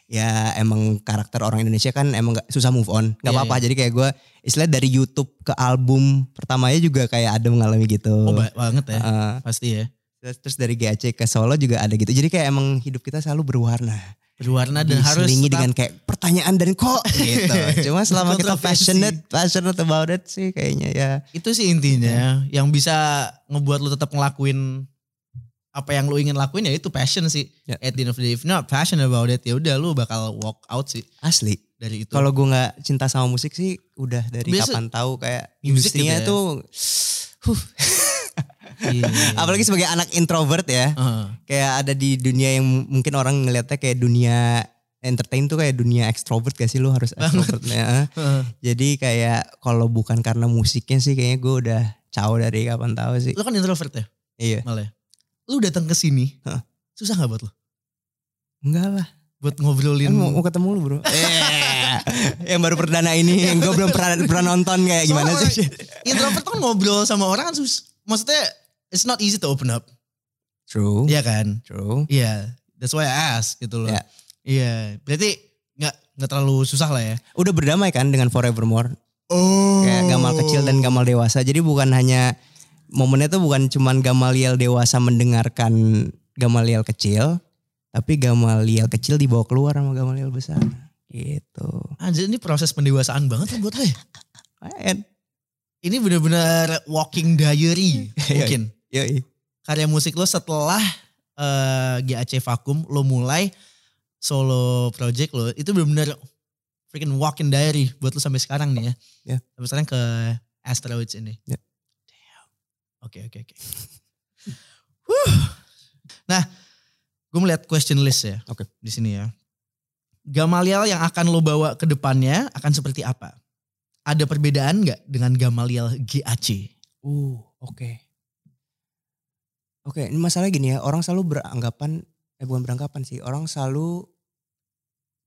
ya emang karakter orang Indonesia kan emang gak, susah move on. Gak Iya, apa-apa. Jadi kayak gue istilah dari YouTube ke album pertamanya juga kayak ada mengalami gitu. Oh ba- banget ya. Heeh. Pasti ya. terus, terus dari GAC ke Solo juga ada gitu. Jadi kayak emang hidup kita selalu berwarna. Berwarna dan harus tetap- dengan kayak pertanyaan dan kok gitu. Cuma selama kita passionate, passionate about it sih kayaknya ya. itu sih intinya yang bisa ngebuat lu tetap ngelakuin apa yang lu ingin lakuin ya itu passion sih. Ya. At the end of the day, if not passionate about it ya udah lu bakal walk out sih Asli. dari itu. Kalau gue nggak cinta sama musik sih udah dari Biasa- kapan tahu kayak industrinya gitu ya. tuh huh. Iya. apalagi sebagai anak introvert ya Heeh. kayak ada di dunia yang mungkin orang ngelihatnya kayak dunia entertain tuh kayak dunia ekstrovert gak sih lu harus ekstrovert ya. Heeh. Jadi kayak kalau bukan karena musiknya sih kayaknya gue udah caw dari kapan tahu sih. Lu kan introvert ya Iya. malah ya. Lu datang ke sini Hah. susah gak buat lu? Enggak lah. Buat ngobrolin. Kan mau, mau ketemu lu bro. Eh, yang baru perdana ini yang gue belum pernah pernah nonton kayak gimana sih. Introvert kan ngobrol sama orang kan sus. Maksudnya it's not easy to open up. True. Iya kan? True. Iya. That's why I ask gitu loh. Ya. Iya. Berarti nggak nggak terlalu susah lah ya. Udah berdamai kan dengan Forevermore. Oh. Kayak Gamal kecil dan Gamal dewasa. Jadi bukan hanya momennya tuh bukan cuman Gamaliel dewasa mendengarkan Gamaliel kecil, tapi Gamaliel kecil dibawa keluar sama Gamaliel besar. Gitu. Anjir ini proses pendewasaan banget buat ya. Keren. Ini benar-benar walking diary Iya, mungkin. Yoi. Karya musik lo setelah eh, GAC Vakum lo mulai solo project lo itu benar-benar freaking walking diary buat lo sampai sekarang nih ya. Ya. Sampai sekarang ke Asteroids ini. Damn. Oke oke oke. Nah, gue melihat question list ya. Oke. Di sini ya. Gamaliel yang akan lo bawa ke depannya akan seperti apa? Ada perbedaan nggak dengan Gamaliel GAC? Uh, oke. Oke, ini masalah gini ya, orang selalu beranggapan, eh bukan beranggapan sih, orang selalu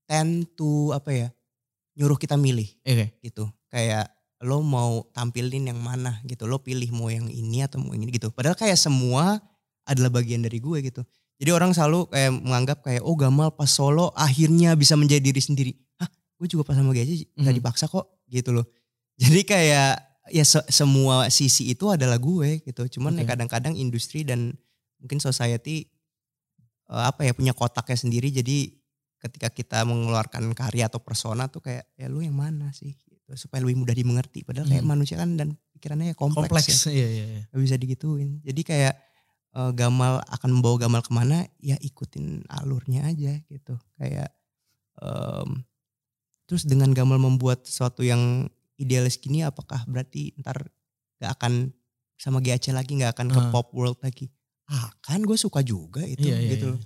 tend to apa ya, nyuruh kita milih Oke. gitu. Kayak lo mau tampilin yang mana gitu, lo pilih mau yang ini atau mau yang ini gitu. Padahal kayak semua adalah bagian dari gue gitu. Jadi orang selalu kayak menganggap kayak oh Gamal pas solo akhirnya bisa menjadi diri sendiri. Hah, gue juga pas sama GAC nggak Mhm. dipaksa kok gitu loh. Jadi kayak ya se- semua sisi itu adalah gue gitu. Cuman ya Oke. kadang-kadang industri dan mungkin society eh, apa ya punya kotaknya sendiri. Jadi ketika kita mengeluarkan karya atau persona tuh kayak ya lu yang mana sih gitu. supaya lebih mudah dimengerti. Padahal kayak Mhm. manusia kan dan pikirannya ya kompleks, Kompleks. ya. Iya, iya, iya. Gak bisa digituin. Jadi kayak eh, Gamal akan membawa Gamal ke mana ya ikutin alurnya aja gitu. Kayak em, terus dengan Gamal membuat sesuatu yang idealis gini apakah berarti ntar gak akan sama GAC lagi gak akan ke Ah. pop world lagi? Ah kan gue suka juga itu Iya, iya, gitu iya. loh.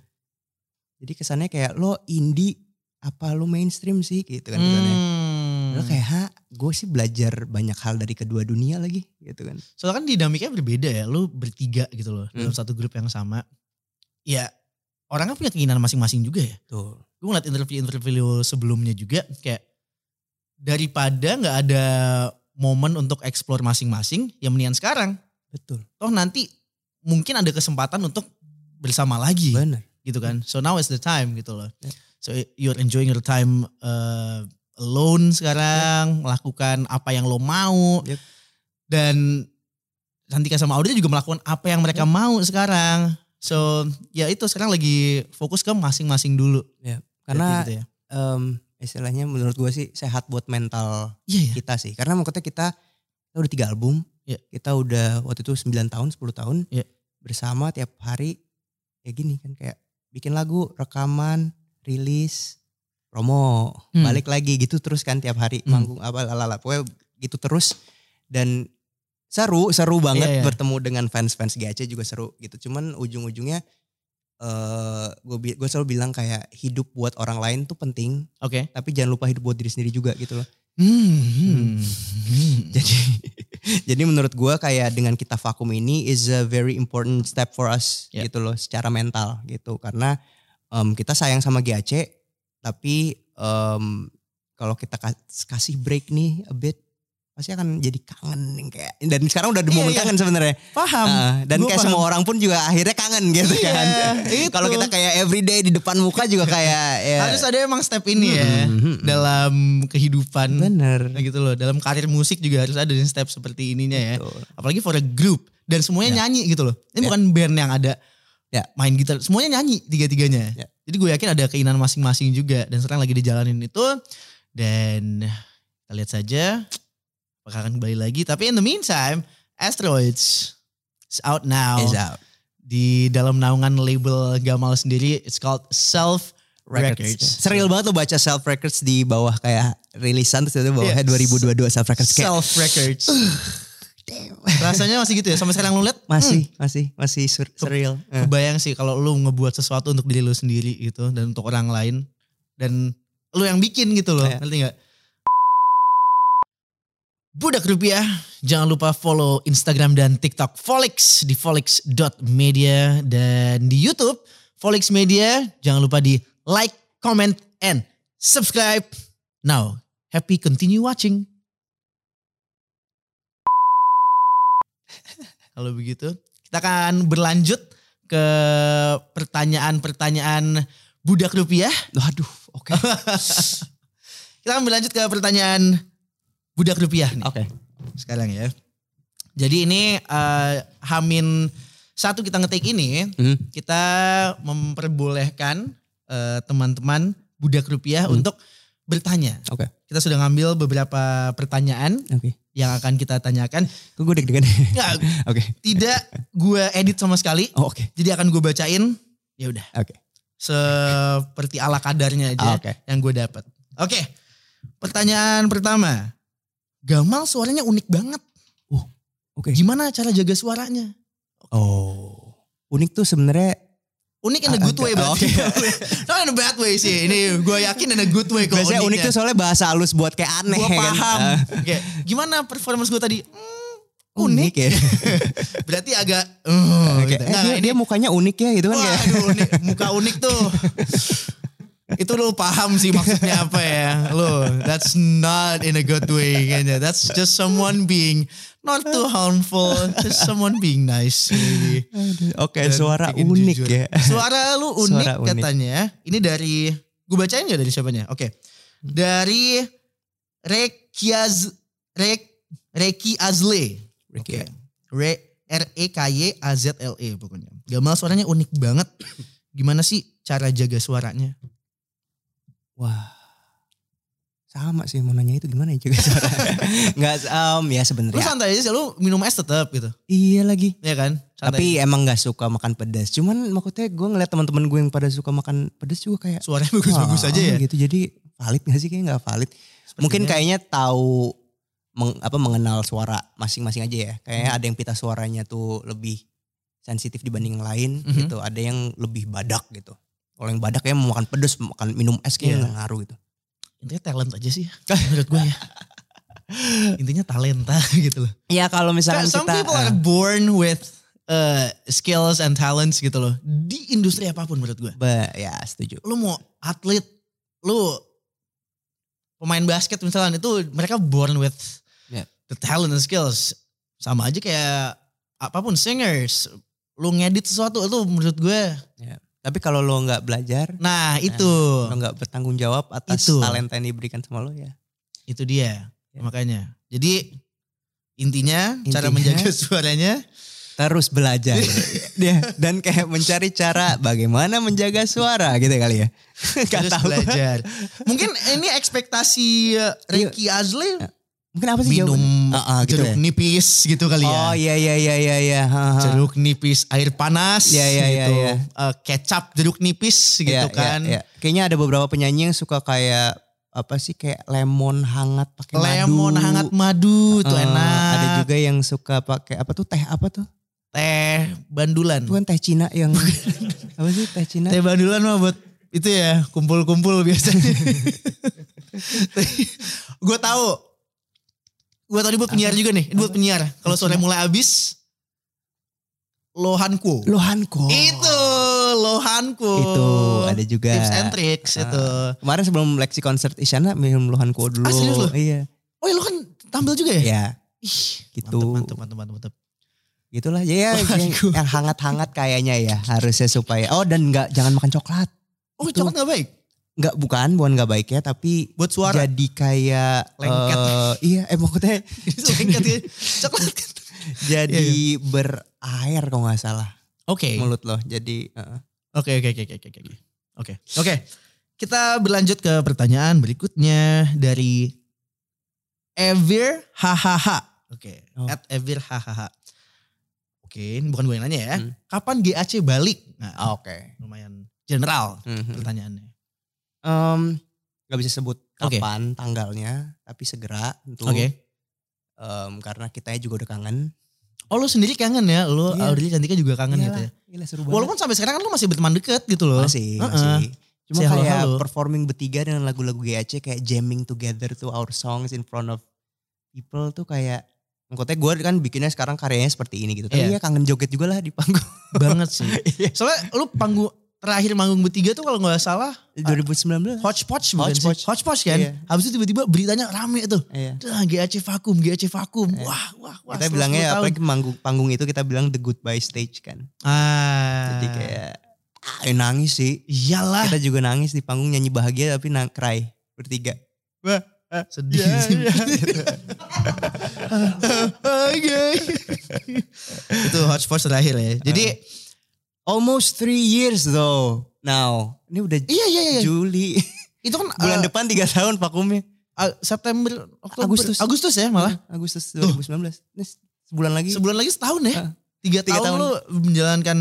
Jadi kesannya kayak lo indie apa lo mainstream sih gitu kan kesannya. Hmm. Lo kayak ha gue sih belajar banyak hal dari kedua dunia lagi gitu kan. Soalnya kan dinamikanya berbeda ya. Lu bertiga gitu loh dalam Hmm. satu grup yang sama. Ya orang kan punya keinginan masing-masing juga ya. Tuh. Gue ngeliat interview-interview sebelumnya juga kayak daripada nggak ada momen untuk explore masing-masing, ya mendingan sekarang. Betul. Toh nanti mungkin ada kesempatan untuk bersama lagi Bener. gitu kan. So now is the time gitu loh. Ya. So you're enjoying your time uh, alone sekarang, melakukan apa yang lo mau. Yep. Dan Santika sama Audrey juga melakukan apa yang mereka mau sekarang. So ya itu sekarang lagi fokus ke masing-masing dulu. Karena Berarti gitu ya. em, istilahnya menurut gue sih sehat buat mental Iya ya. kita sih. Karena maksudnya kita, kita udah tiga album. Iya. Kita udah waktu itu 9 tahun, 10 tahun. Iya. Bersama tiap hari. Ya gini kan kayak bikin lagu, rekaman, rilis, promo. Hmm. Balik lagi gitu terus kan tiap hari. Hmm. Manggung apa lalala. Pokoknya gitu terus. Dan seru, seru banget Iya, iya. bertemu dengan fans-fans GAC juga seru gitu. Cuman ujung-ujungnya eh gue gue selalu bilang kayak hidup buat orang lain tuh penting, Oke. tapi jangan lupa hidup buat diri sendiri juga gitu loh. Hmm. hmm, hmm. Jadi jadi menurut gua kayak dengan kita vakum ini is a very important step for us Ya. gitu loh secara mental gitu karena em, kita sayang sama GAC tapi em, kalau kita kas- kasih break nih a bit pasti akan jadi kangen kayak dan sekarang udah di Iya, momen iya. kangen sebenarnya Paham. Ah, dan Gua kayak paham. semua orang pun juga akhirnya kangen gitu Iya, kan kalau kita kayak everyday di depan muka juga kayak ya harus ada emang step ini ya Hmm, hmm, hmm. dalam kehidupan bener gitu loh. Dalam karir musik juga harus ada step seperti ininya ya. Betul. Apalagi for a group dan semuanya Ya. nyanyi gitu loh. Ini Ya. bukan band yang ada Ya. main gitar, semuanya nyanyi tiga-tiganya. Ya. Jadi gue yakin ada keinginan masing-masing juga dan sekarang lagi dijalanin itu dan kita lihat saja akan kembali lagi. Tapi in the meantime, Asteroids is out now Is out. di dalam naungan label Gamal sendiri. It's called Self Records. Seril banget lo baca self records di bawah kayak rilisan terus itu bawahnya Iya. 2022 self records kayak Self Records. Rasanya masih gitu ya. Sampai sekarang lu lihat masih masih masih sur- seril. Eh. kebayang sih kalau lu ngebuat sesuatu untuk diri lu sendiri gitu dan untuk orang lain dan lu yang bikin gitu loh. Iya. Ngerti nggak? Budak Rupiah, jangan lupa follow Instagram dan TikTok Folix di folix.media dan di YouTube Folix Media. Jangan lupa di like, comment, and subscribe. Now, happy continue watching. Kalau begitu, kita akan berlanjut ke pertanyaan-pertanyaan budak rupiah. Waduh, oke. Kita akan berlanjut ke pertanyaan budak rupiah nih Oke. sekarang ya. Jadi ini eh, Hamin satu kita ngetik ini, Hmm. kita memperbolehkan eh, teman-teman budak rupiah Hmm. untuk bertanya. Oke. Kita sudah ngambil beberapa pertanyaan Oke. yang akan kita tanyakan. Kok gue deg-degan. Nggak, Oke. tidak gue edit sama sekali. Oh, oke. Jadi akan gue bacain. Ya udah. Oke. Seperti ala kadarnya aja Ah, Oke. yang gue dapat. Oke. Pertanyaan pertama. Gamal suaranya unik banget. Oke. Gimana cara jaga suaranya? Oh. Unik tuh sebenarnya Unik in a good way berarti. Not in a bad way sih. Ini gue yakin in a good way kok biasanya unik uniknya. tuh soalnya bahasa halus buat kayak aneh Gue kan. paham. Ah, Kayak, gimana performance gue tadi? Hmm, unik unik. ya. Berarti agak... Uh, Oke. gitu. Eh, Nggak, dia, ini dia mukanya unik ya gitu kan kayak. Waduh, unik. muka unik tuh. Itu lo paham sih maksudnya apa ya. Lo, that's not in a good way kayaknya. That's just someone being not too harmful. Just someone being nice maybe. Oke, Dan suara unik jujur. ya. Suara lu unik, Suara unik. katanya. Ini dari gue bacain gak dari siapanya? Oke. Dari Rekiaz Rek Reki Azle. Oke. Re R E K Y A Z L E pokoknya. Gamal suaranya unik banget. Gimana sih cara jaga suaranya? Wah. Sama sih mau nanya itu gimana ya juga suara. Enggak um, ya Lu sebenarnya. santai aja sih, lu minum es tetap gitu. Iya lagi. Iya kan? Santai. Tapi emang nggak suka makan pedas. Cuman maksudnya gue ngeliat teman-teman gue yang pada suka makan pedas juga kayak suaranya bagus-bagus "Wah," aja ya. Gitu. Jadi valid gak sih kayaknya nggak valid. Mungkin Sepertinya. kayaknya tahu meng- apa mengenal suara masing-masing aja ya. Kayaknya Hmm. ada yang pita suaranya tuh lebih sensitif dibanding yang lain Mhm. gitu. Ada yang lebih badak gitu. Kalau yang badak kayak mau makan pedas, makan minum es kayaknya nggak ngaruh gitu. Intinya talent aja sih menurut gue ya. Intinya talenta gitu loh. Ya kalau misalkan Some kita people eh, are born with uh, skills and talents gitu loh. Di industri apa pun menurut gue. Ba- ya setuju. Lu mau atlet, lu pemain basket misalnya itu mereka born with Yeah. the talent and skills. Sama aja kayak apa pun singers. Lu ngedit sesuatu itu menurut gue. Tapi kalau lo nggak belajar, Nah itu. lo nggak bertanggung jawab atas Itu. talenta yang diberikan sama lo ya. Itu dia. Ya. Makanya. Jadi intinya, cara Intinya- menjaga suaranya. Terus belajar dia dan kayak mencari cara bagaimana menjaga suara gitu kali ya. Gak Terus tahu. belajar. Mungkin ini ekspektasi uh, Ricky Azli Mungkin apa sih minum jawabannya? Ah, ah, gitu jeruk ya? nipis gitu kali ya. Oh iya iya iya iya iya. Jeruk nipis air panas Iya, iya, iya, gitu. iya. Uh, kecap jeruk nipis gitu Iya, iya, kan. iya. Kayaknya ada beberapa penyanyi yang suka kayak apa sih kayak lemon hangat pakai madu. Lemon hangat madu tuh Eh, enak. Ada juga yang suka pakai apa tuh teh apa tuh? teh bandulan. Bukan teh Cina yang apa sih teh Cina? Teh bandulan mah buat itu ya kumpul-kumpul biasanya. gue tahu. Gue tadi buat penyiar juga nih. Buat penyiar. Kalau sore mulai habis. Lohanku. Lohanko. Itu Lohanku. Itu ada juga. Tips and tricks Ah. itu. Kemarin sebelum Lexi konser Isyana minum Lohanko dulu. Ah, serius lu? Iya. Oh iya lo kan tampil juga ya? Iya. Ih, Gitu. Mantep, mantep, mantep, mantep. Gitulah ya, ya yang, hangat-hangat kayaknya ya harusnya supaya oh dan nggak jangan makan coklat. Oh Itu. coklat gak baik? Nggak bukan bukan nggak baik ya tapi Buat suara? jadi kayak Lengket. eh, iya eh maksudnya Lengket ya. Coklat jadi Iya, berair kalau nggak salah Oke. mulut loh jadi Oke, oke, oke, oke, oke, oke. Oke. Kita berlanjut ke pertanyaan berikutnya dari Evir hahaha. Oke, Oh. at Evir hahaha. Oke, ini bukan gue yang nanya ya. Hmm. Kapan GAC balik? Nah, oke lumayan general Mhm. pertanyaannya. Em, nggak bisa sebut kapan tanggalnya tapi segera tentu Oke. Em, karena kita juga udah kangen Oh lu sendiri kangen ya? Lu Iya. Audrey Cantika juga kangen Iyalah, gitu ya? gila seru banget Walaupun sampai sekarang kan lu masih berteman deket gitu loh. masih Heeh. masih cuma Si kayak halo-halo. performing bertiga dengan lagu-lagu GAC kayak jamming together to our songs in front of people tuh kayak Maksudnya gue kan bikinnya sekarang karyanya seperti ini gitu. Tapi Iya. ya kangen joget juga lah di panggung. Banget sih. Iya. Soalnya lu panggung terakhir manggung bertiga tuh kalau nggak salah 2019. Hodgepodge bukan Hodgepodge. sih? Hodgepodge kan? Iya. Habis itu tiba-tiba beritanya rame tuh. Iya. Dah GAC vakum, GAC vakum. Wah, wah, wah. Kita bilangnya 10 tahun. apalagi manggung, panggung itu kita bilang the goodbye stage kan. Ah. Jadi kayak ah, ya nangis sih. Iyalah. Kita juga nangis di panggung nyanyi bahagia tapi nang cry bertiga. Wah, Sedih Iya, sih. iya. Oke. itu Hodgepodge terakhir ya. Jadi almost three years though. Now, ini udah iya iya iya. Juli. Itu kan Bulan eh, depan tiga tahun vakumnya. September, Oktober, Agustus. Agustus ya malah. Agustus 2019. Ini sebulan lagi. Sebulan lagi setahun ya. Tiga, tiga tahun, tahun. lu menjalankan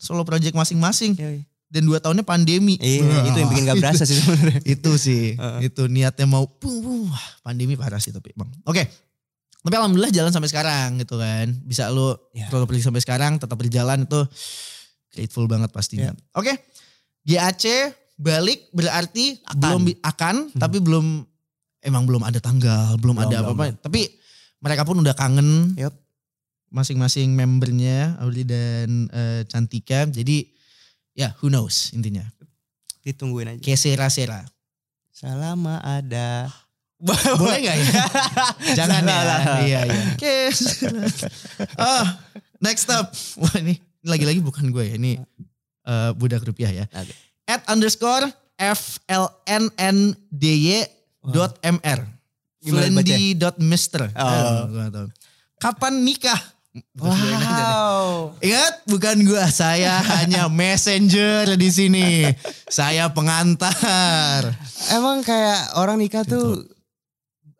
solo project masing-masing. Yoi. Dan dua tahunnya pandemi. Iya, Wah, itu yang bikin gak berasa sih sebenarnya. itu sih Heeh. itu niatnya mau pung. Wah, pandemi parah sih tapi bang oke tapi alhamdulillah jalan sampai sekarang gitu kan bisa lu Ya. kalau pergi sampai sekarang tetap berjalan itu grateful banget pastinya Ya. oke GAC balik berarti Akan. belum akan tapi belum emang belum ada tanggal belum, Belum, ada apa-apa tapi mereka pun udah kangen Yup. masing-masing membernya Auli dan eh, Cantika jadi ya who knows intinya Ditungguin aja. kesera-sera Selama ada. Boleh gak ya? Jangan Salah ya. Iya iya. Oke. Ah, next up. Wah ini Ini lagi-lagi bukan gue ya, ini eh, budak rupiah ya. Oke. At underscore flnndy dot mr. Flendi dot mister. Oh. Eh, gue tahu. Kapan nikah? Wow. Ingat, bukan gua, saya hanya messenger di sini. Saya pengantar. Emang kayak orang nikah tuh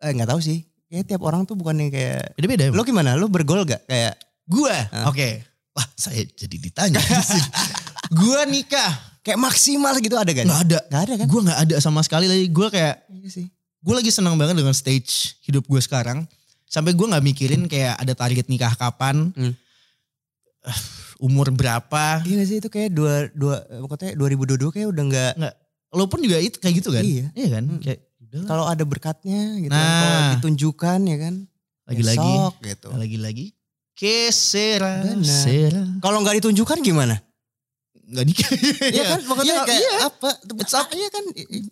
eh nggak tahu sih. Kayak tiap orang tuh bukan yang kayak Beda-beda. Lo gimana? Lo bergol gak? Kayak Gua, Hah? oke. Wah, saya jadi ditanya. Gua nikah. kayak maksimal gitu ada gak? Nggak ada. Gak ada kan? Gua nggak ada sama sekali lagi. Gua kayak, Iya sih. gue lagi senang banget dengan stage hidup gue sekarang. Sampai gue nggak mikirin kayak ada target nikah kapan, Hmm. umur berapa. Iya gak sih itu kayak dua dua pokoknya 2022 kayak udah nggak Lo pun juga itu kayak gitu kan? Iya. kan? Hmm. Kayak kalau ada berkatnya gitu Nah. kan, kalau ditunjukkan ya kan lagi-lagi, besok gitu. lagi-lagi. Kesera, Benar. Kalau nggak ditunjukkan gimana? Nggak nikah. Iya kan pokoknya Iya, kayak iya. apa? It's up. Iya kan?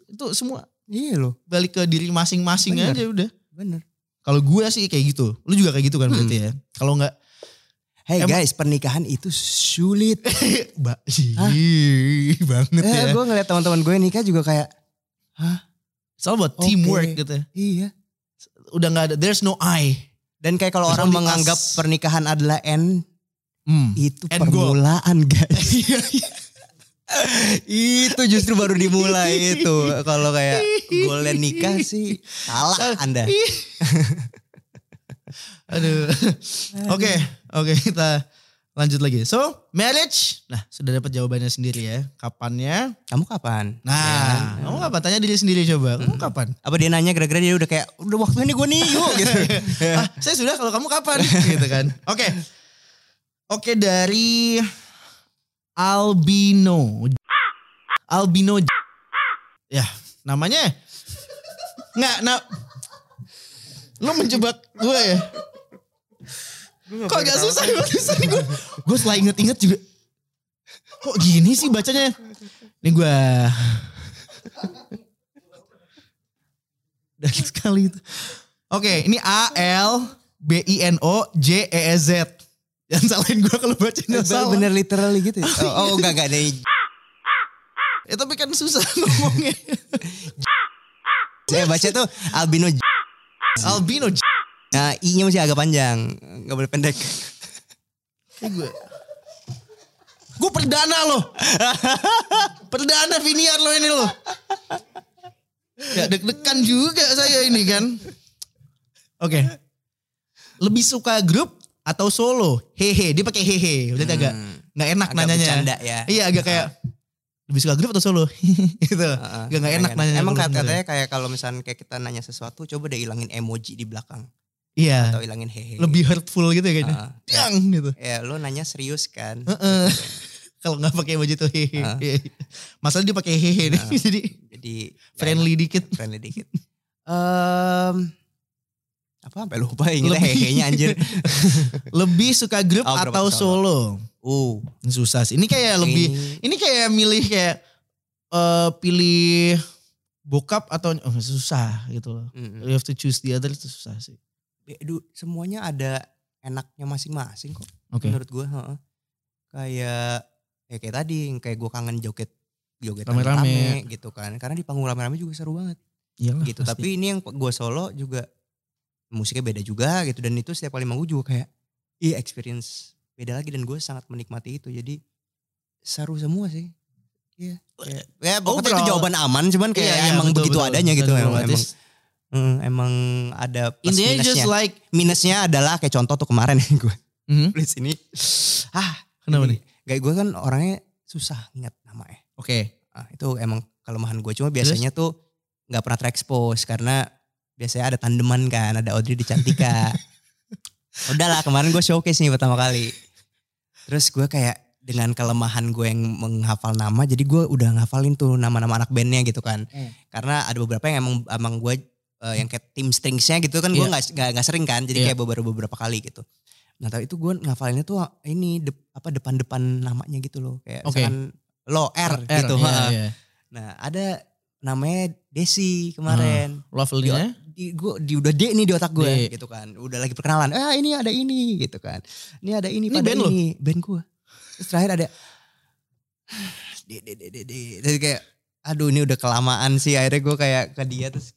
Itu semua Iya loh, balik ke diri masing-masing Bener. aja udah. bener. Kalau gue sih kayak gitu. Lu juga kayak gitu kan Hmm. berarti ya. Kalau nggak Hey Emang- guys, pernikahan itu sulit. Ba Ih, banget eh, ya. gue ngeliat teman-teman gue nikah juga kayak, It's all about Oke. teamwork gitu. iya. Udah nggak ada. There's no I. Dan kayak kalau orang menganggap pernikahan adalah end, Hmm. itu End goal. permulaan guys. Iya, iya. itu justru baru dimulai itu. Kalau kayak golnya nikah sih salah Anda. Aduh. Oke, oke kita lanjut lagi. So, marriage. Nah, sudah dapat jawabannya sendiri ya. Kapannya? Kamu kapan? Nah, Ya. kamu kapan? Tanya diri sendiri coba. Kamu kapan? Apa dia nanya gara-gara dia udah kayak udah waktunya nih gue nih yuk gitu. ah, saya sudah kalau kamu kapan? gitu kan. Oke. Oke dari Albino. Albino. Ya, namanya nggak nah Lu menjebak gue ya? Kok agak susah gue tulisannya gue. Gue setelah inget-inget juga. Kok gini sih bacanya? Ini gue. Dan sekali itu. Oke, ini A L B I N O J E E Z. Jangan salahin gue kalau bacanya salah. Bener literally gitu ya? Oh, oh enggak enggak ada Ya, tapi kan susah ngomongnya. Saya baca tuh albino. Albino J. Nah, I-nya masih agak panjang. Enggak boleh pendek. gue. Gue perdana loh. perdana Viniar lo ini loh. Ya deg-degan juga saya ini kan. Oke. Lebih suka grup atau solo? Hehe, dia pakai hehe. Berarti agak nggak enak Hmm. Agak nanyanya. bercanda ya. Iya, agak kayak lebih suka grup atau solo? gitu. Heeh, Gak, nggak enak nanya. Emang katanya kayak kalau misalnya kayak kita nanya sesuatu coba deh ilangin emoji di belakang Iya. atau ilangin hehe. Lebih hurtful gitu ya kayaknya. Heeh. Dang gitu. Ya lo nanya serius kan. Heeh. Kalau nggak pakai emoji tuh hehe. Ah. Masalah dia pakai hehe nih. Ah. Jadi Jadi friendly dikit. friendly dikit. Em apa sampai lupa ingetnya Lebih- hehe-nya anjir. Lebih suka grup Oh, atau solo? Uh, susah sih. Ini kayak lebih ini- ini kayak milih kayak eh pilih bokap atau oh, susah gitu loh. mm, You have to choose the other itu susah sih. Du- semuanya ada enaknya masing-masing kok Oke. menurut gue. heeh. Kayak ya kayak tadi kayak gue kangen joget joget Rame-rame. rame gitu kan. Karena di panggung rame-rame juga seru banget Iyalah, gitu. pasti. Tapi ini yang gue solo juga musiknya beda juga gitu dan itu setiap kali manggung juga kayak iya experience beda lagi dan gue sangat menikmati itu. Jadi seru semua sih. Iya. Ya, ya pokoknya itu Overall- jawaban aman cuman kayak Iya, iya, emang betul, begitu betul. adanya gitu Betul, emang, betul. emang, Hmm, emang ada plus Intinya minusnya. just like Minusnya adalah kayak contoh tuh kemarin gue Mhm. tulis ini. Ah, Kenapa ini- Kayak gue kan orangnya susah ingat namanya. Oke. Ah, itu emang kelemahan gue. Cuma biasanya tuh nggak pernah terekspos karena biasanya ada tandeman kan, ada Audrey di Cantika. Udahlah kemarin gue showcase nih pertama kali. Terus gue kayak dengan kelemahan gue yang menghafal nama, jadi gue udah ngafalin tuh nama-nama anak bandnya gitu kan. Hmm. Karena ada beberapa yang emang emang gue eh, yang kayak tim stringsnya gitu kan gue Iya. nggak nggak nggak sering kan, jadi Iya. kayak beberapa beberapa kali gitu. Nah tapi itu gue ngafalinnya tuh ini dep- apa depan-depan namanya gitu loh, kayak misalkan lo R, gitu. iya, ha. iya. Nah ada namanya Desi kemarin. Lovely-nya. Di, gua, di udah D nih di otak gue D. gitu kan. Udah lagi perkenalan. Ah ini ada ini gitu kan. Ini ada ini Ini pada band lo? ini. Band gue. Terus terakhir ada de de de de de. Terus kayak aduh ini udah kelamaan sih akhirnya gue kayak ke dia terus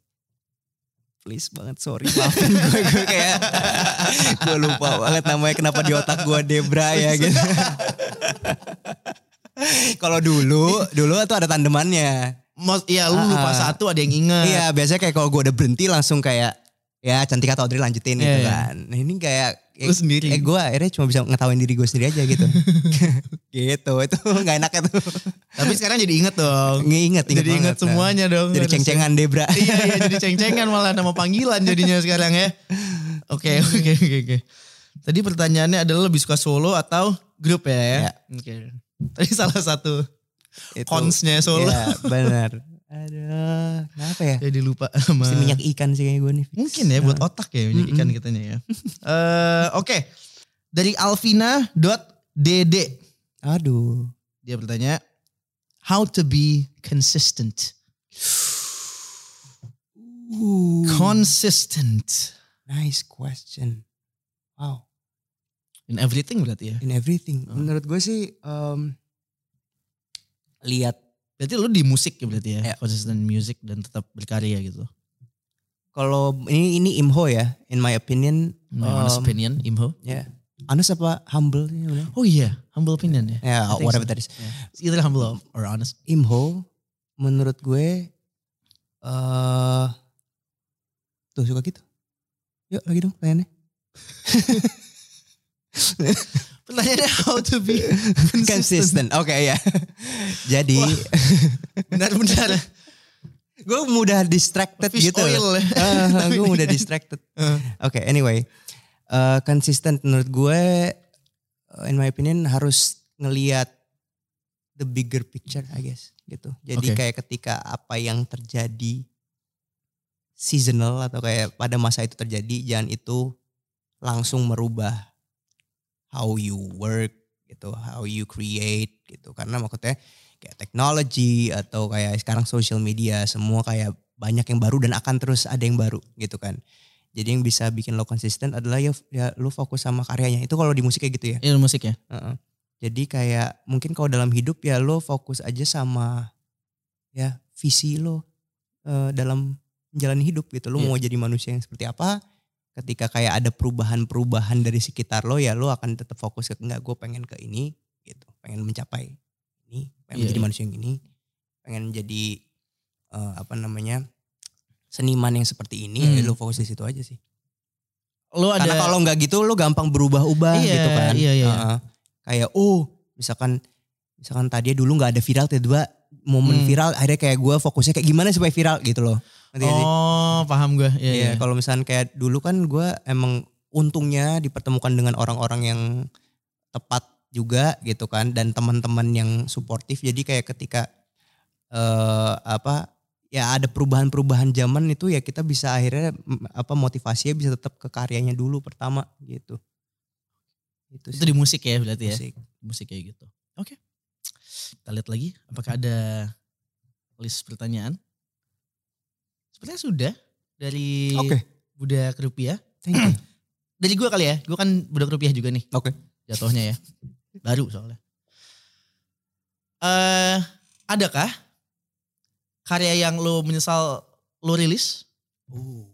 please banget sorry maafin gue gue kayak gue lupa banget namanya kenapa di otak gue Debra ya gitu. Kalau dulu dulu tuh ada tandemannya. Mos, iya lu lupa Ah. satu ada yang inget. Iya biasanya kayak kalau gue udah berhenti langsung kayak ya cantik atau Audrey lanjutin gitu Iya, iya. kan. Nah ini kayak Lu sendiri. Eh gue akhirnya cuma bisa ngetawain diri gue sendiri aja gitu. gitu itu nggak enak itu. Tapi sekarang jadi inget dong. Nggak inget, jadi inget banget, semuanya dong. Jadi ceng-cengan Debra. iya iya jadi ceng-cengan malah nama panggilan jadinya sekarang ya. Oke oke oke oke. Tadi pertanyaannya adalah lebih suka solo atau grup ya? ya? Ya. Oke. Tadi salah satu Itu. consnya solo. Iya benar. Aduh, kenapa ya? Jadi lupa sama. Mesti minyak ikan sih kayak gue nih. fix. Mungkin ya buat otak ya minyak ikan katanya ya. Eh, Oke. Dari Alvina.dd. Aduh. Dia bertanya. How to be consistent. Consistent. Nice question. Wow. In everything berarti ya. In everything. Oh. Menurut gue sih em, lihat Berarti lu di musik ya berarti ya. Ya. Consistent music dan tetap berkarya gitu. kalau ini ini Imho ya, in my opinion. My honest em, opinion, Imho. Ya. Honest apa humble? Oh iya, humble opinion ya. I think whatever so. that is. It's either humble or honest. Imho menurut gue eh tuh suka gitu. Yuk lagi dong pertanyaannya. Pertanyaannya how to be consistent. Consistent. Oke ya. Jadi Benar-benar. gue mudah distracted Fish gitu. oil. Ah, gue mudah distracted. Eh. Oke, anyway. Eh consistent menurut gue eh, in my opinion harus ngelihat the bigger picture I guess gitu. Jadi Oke. kayak ketika apa yang terjadi seasonal atau kayak pada masa itu terjadi jangan itu langsung merubah how you work gitu, how you create gitu. Karena maksudnya kayak teknologi atau kayak sekarang social media semua kayak banyak yang baru dan akan terus ada yang baru gitu kan. Jadi yang bisa bikin lo konsisten adalah ya, ya lo fokus sama karyanya. Itu kalau di musik kayak gitu ya. Ini musik ya. Heeh. Jadi kayak mungkin kalau dalam hidup ya lo fokus aja sama ya visi lo eh, dalam menjalani hidup gitu. Lo Iya. mau jadi manusia yang seperti apa? Ketika kayak ada perubahan-perubahan dari sekitar lo ya lo akan tetap fokus ke enggak gue pengen ke ini gitu. Pengen mencapai ini, pengen Iya, menjadi iya. manusia yang ini, pengen jadi eh, apa namanya? seniman yang seperti ini ya Hmm. lo fokus di situ aja sih. Lu ada Karena kalau nggak gitu lo gampang berubah-ubah Iya, gitu kan. iya, iya. Heeh. Kayak oh misalkan misalkan tadi dulu nggak ada viral tiba-tiba momen Hmm. viral akhirnya kayak gue fokusnya kayak gimana supaya viral gitu loh. Sih? Oh, paham gue. Iya, Iya, iya. kalau misalkan kayak dulu kan gue emang untungnya dipertemukan dengan orang-orang yang tepat juga gitu kan dan teman-teman yang suportif jadi kayak ketika eh apa ya ada perubahan-perubahan zaman itu ya kita bisa akhirnya apa motivasinya bisa tetap ke karyanya dulu pertama gitu. Itu, Itu di musik ya berarti ya. musik. Musik kayak gitu. Oke. Kita lihat lagi apakah ada list pertanyaan. Sepertinya sudah dari Oke, budak rupiah. thank you. Dari gue kali ya, gue kan budak rupiah juga nih Oke. jatuhnya ya. Baru soalnya. Eh, adakah karya yang lo menyesal lo rilis? Oh.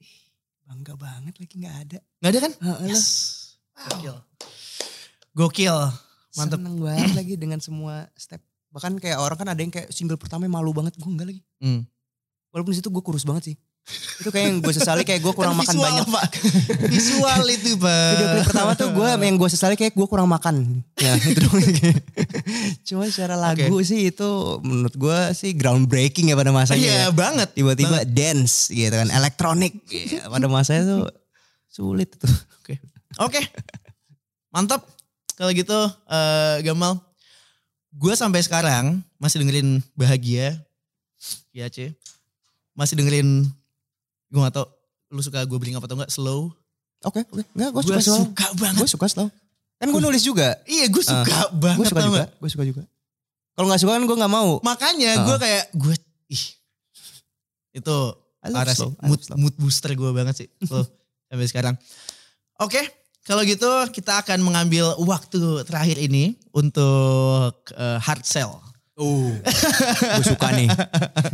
Ih, Bangga banget lagi nggak ada. Gak ada kan? Heeh lah. Yes. Gokil. Gokil. Mantep. Seneng banget lagi dengan semua step. Bahkan kayak orang kan ada yang kayak single pertama malu banget. Gue enggak lagi. Hmm. Walaupun situ gue kurus banget sih. Itu kayak yang gue sesali kayak gue kurang Kan makan banyak. Pak. Visual itu pak. Video klip pertama tuh gue yang gue sesali kayak gue kurang makan. Ya itu dong. Cuma secara lagu sih itu menurut gue sih groundbreaking ya pada masanya. Iya ya. banget. Tiba-tiba dance gitu kan. Elektronik. Iya, pada masanya tuh sulit tuh. Oke. Mantap. Kalau gitu eh, Gamal. Gue sampai sekarang masih dengerin Bahagia. Ya C. Masih dengerin. Gue gak tau. Lu suka gue beli apa atau enggak. Slow. Oke, oke. Enggak, gue Gue suka slow. suka banget. Gue suka slow. Kan gue nulis juga. Iya gue suka Gue banget. suka tau juga. Gue suka juga. Kalau nggak suka kan gue nggak mau. Makanya Heeh. gue kayak. Gue. Ih. Itu parah sih. Mood, mood booster gue banget sih. Slow. sampai sekarang. Oke. Kalau gitu kita akan mengambil waktu terakhir ini untuk eh, hard sell. Uh, gue suka nih.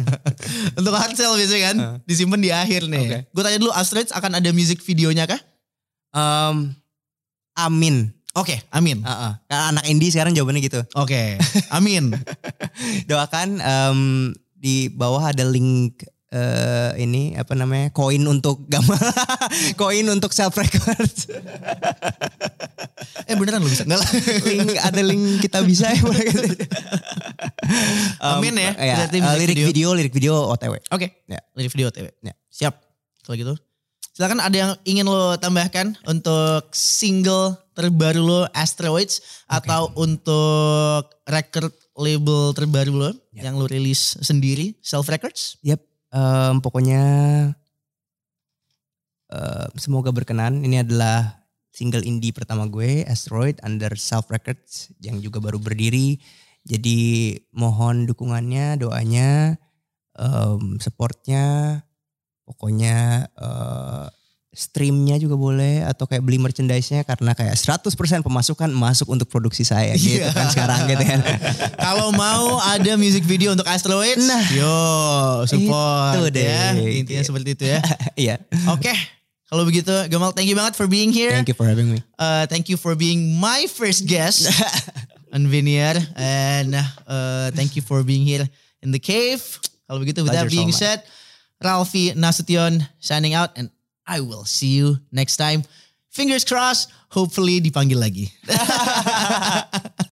untuk hard sell biasanya kan disimpan di akhir nih. Oke. Gue tanya dulu Astralis akan ada music videonya kah? Em, amin. Oke, amin. Heeh. Karena anak indie sekarang jawabannya gitu. Oke, amin. Doakan em, di bawah ada link eh, ini apa namanya koin untuk gambar koin untuk self record Eh beneran lu bisa enggak lah. link ada link kita bisa ya Amin ya, ya music lirik video. video. lirik video otw Oke, Ya. lirik video TV. Ya. Siap. Kalau gitu. Silakan ada yang ingin lo tambahkan untuk single terbaru lo Asteroids atau untuk record label terbaru lo Ya. yang lo rilis sendiri Self Records. Yap, em, pokoknya em, semoga berkenan. Ini adalah single indie pertama gue, Asteroid under Self Records yang juga baru berdiri. Jadi mohon dukungannya, doanya, em, supportnya, pokoknya eh, streamnya juga boleh atau kayak beli merchandise-nya karena kayak 100% pemasukan masuk untuk produksi saya gitu Iya. kan sekarang gitu kan. Kalau mau ada music video untuk Asteroids, Nah, yo support itu deh. ya. Intinya seperti itu ya. Iya. Oke. Kalau begitu, Gamal, thank you banget for being here. Thank you for having me. Uh, thank you for being my first guest on Vinier. And uh, thank you for being here in the cave. Kalau begitu, with that Pleasure so being much. said, Ralphie Nasution signing out. And I will see you next time. Fingers crossed, hopefully dipanggil lagi.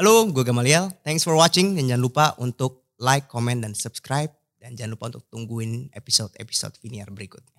Halo, gue Gamaliel. Thanks for watching dan jangan lupa untuk like, comment, dan subscribe. Dan jangan lupa untuk tungguin episode-episode Viniar berikut.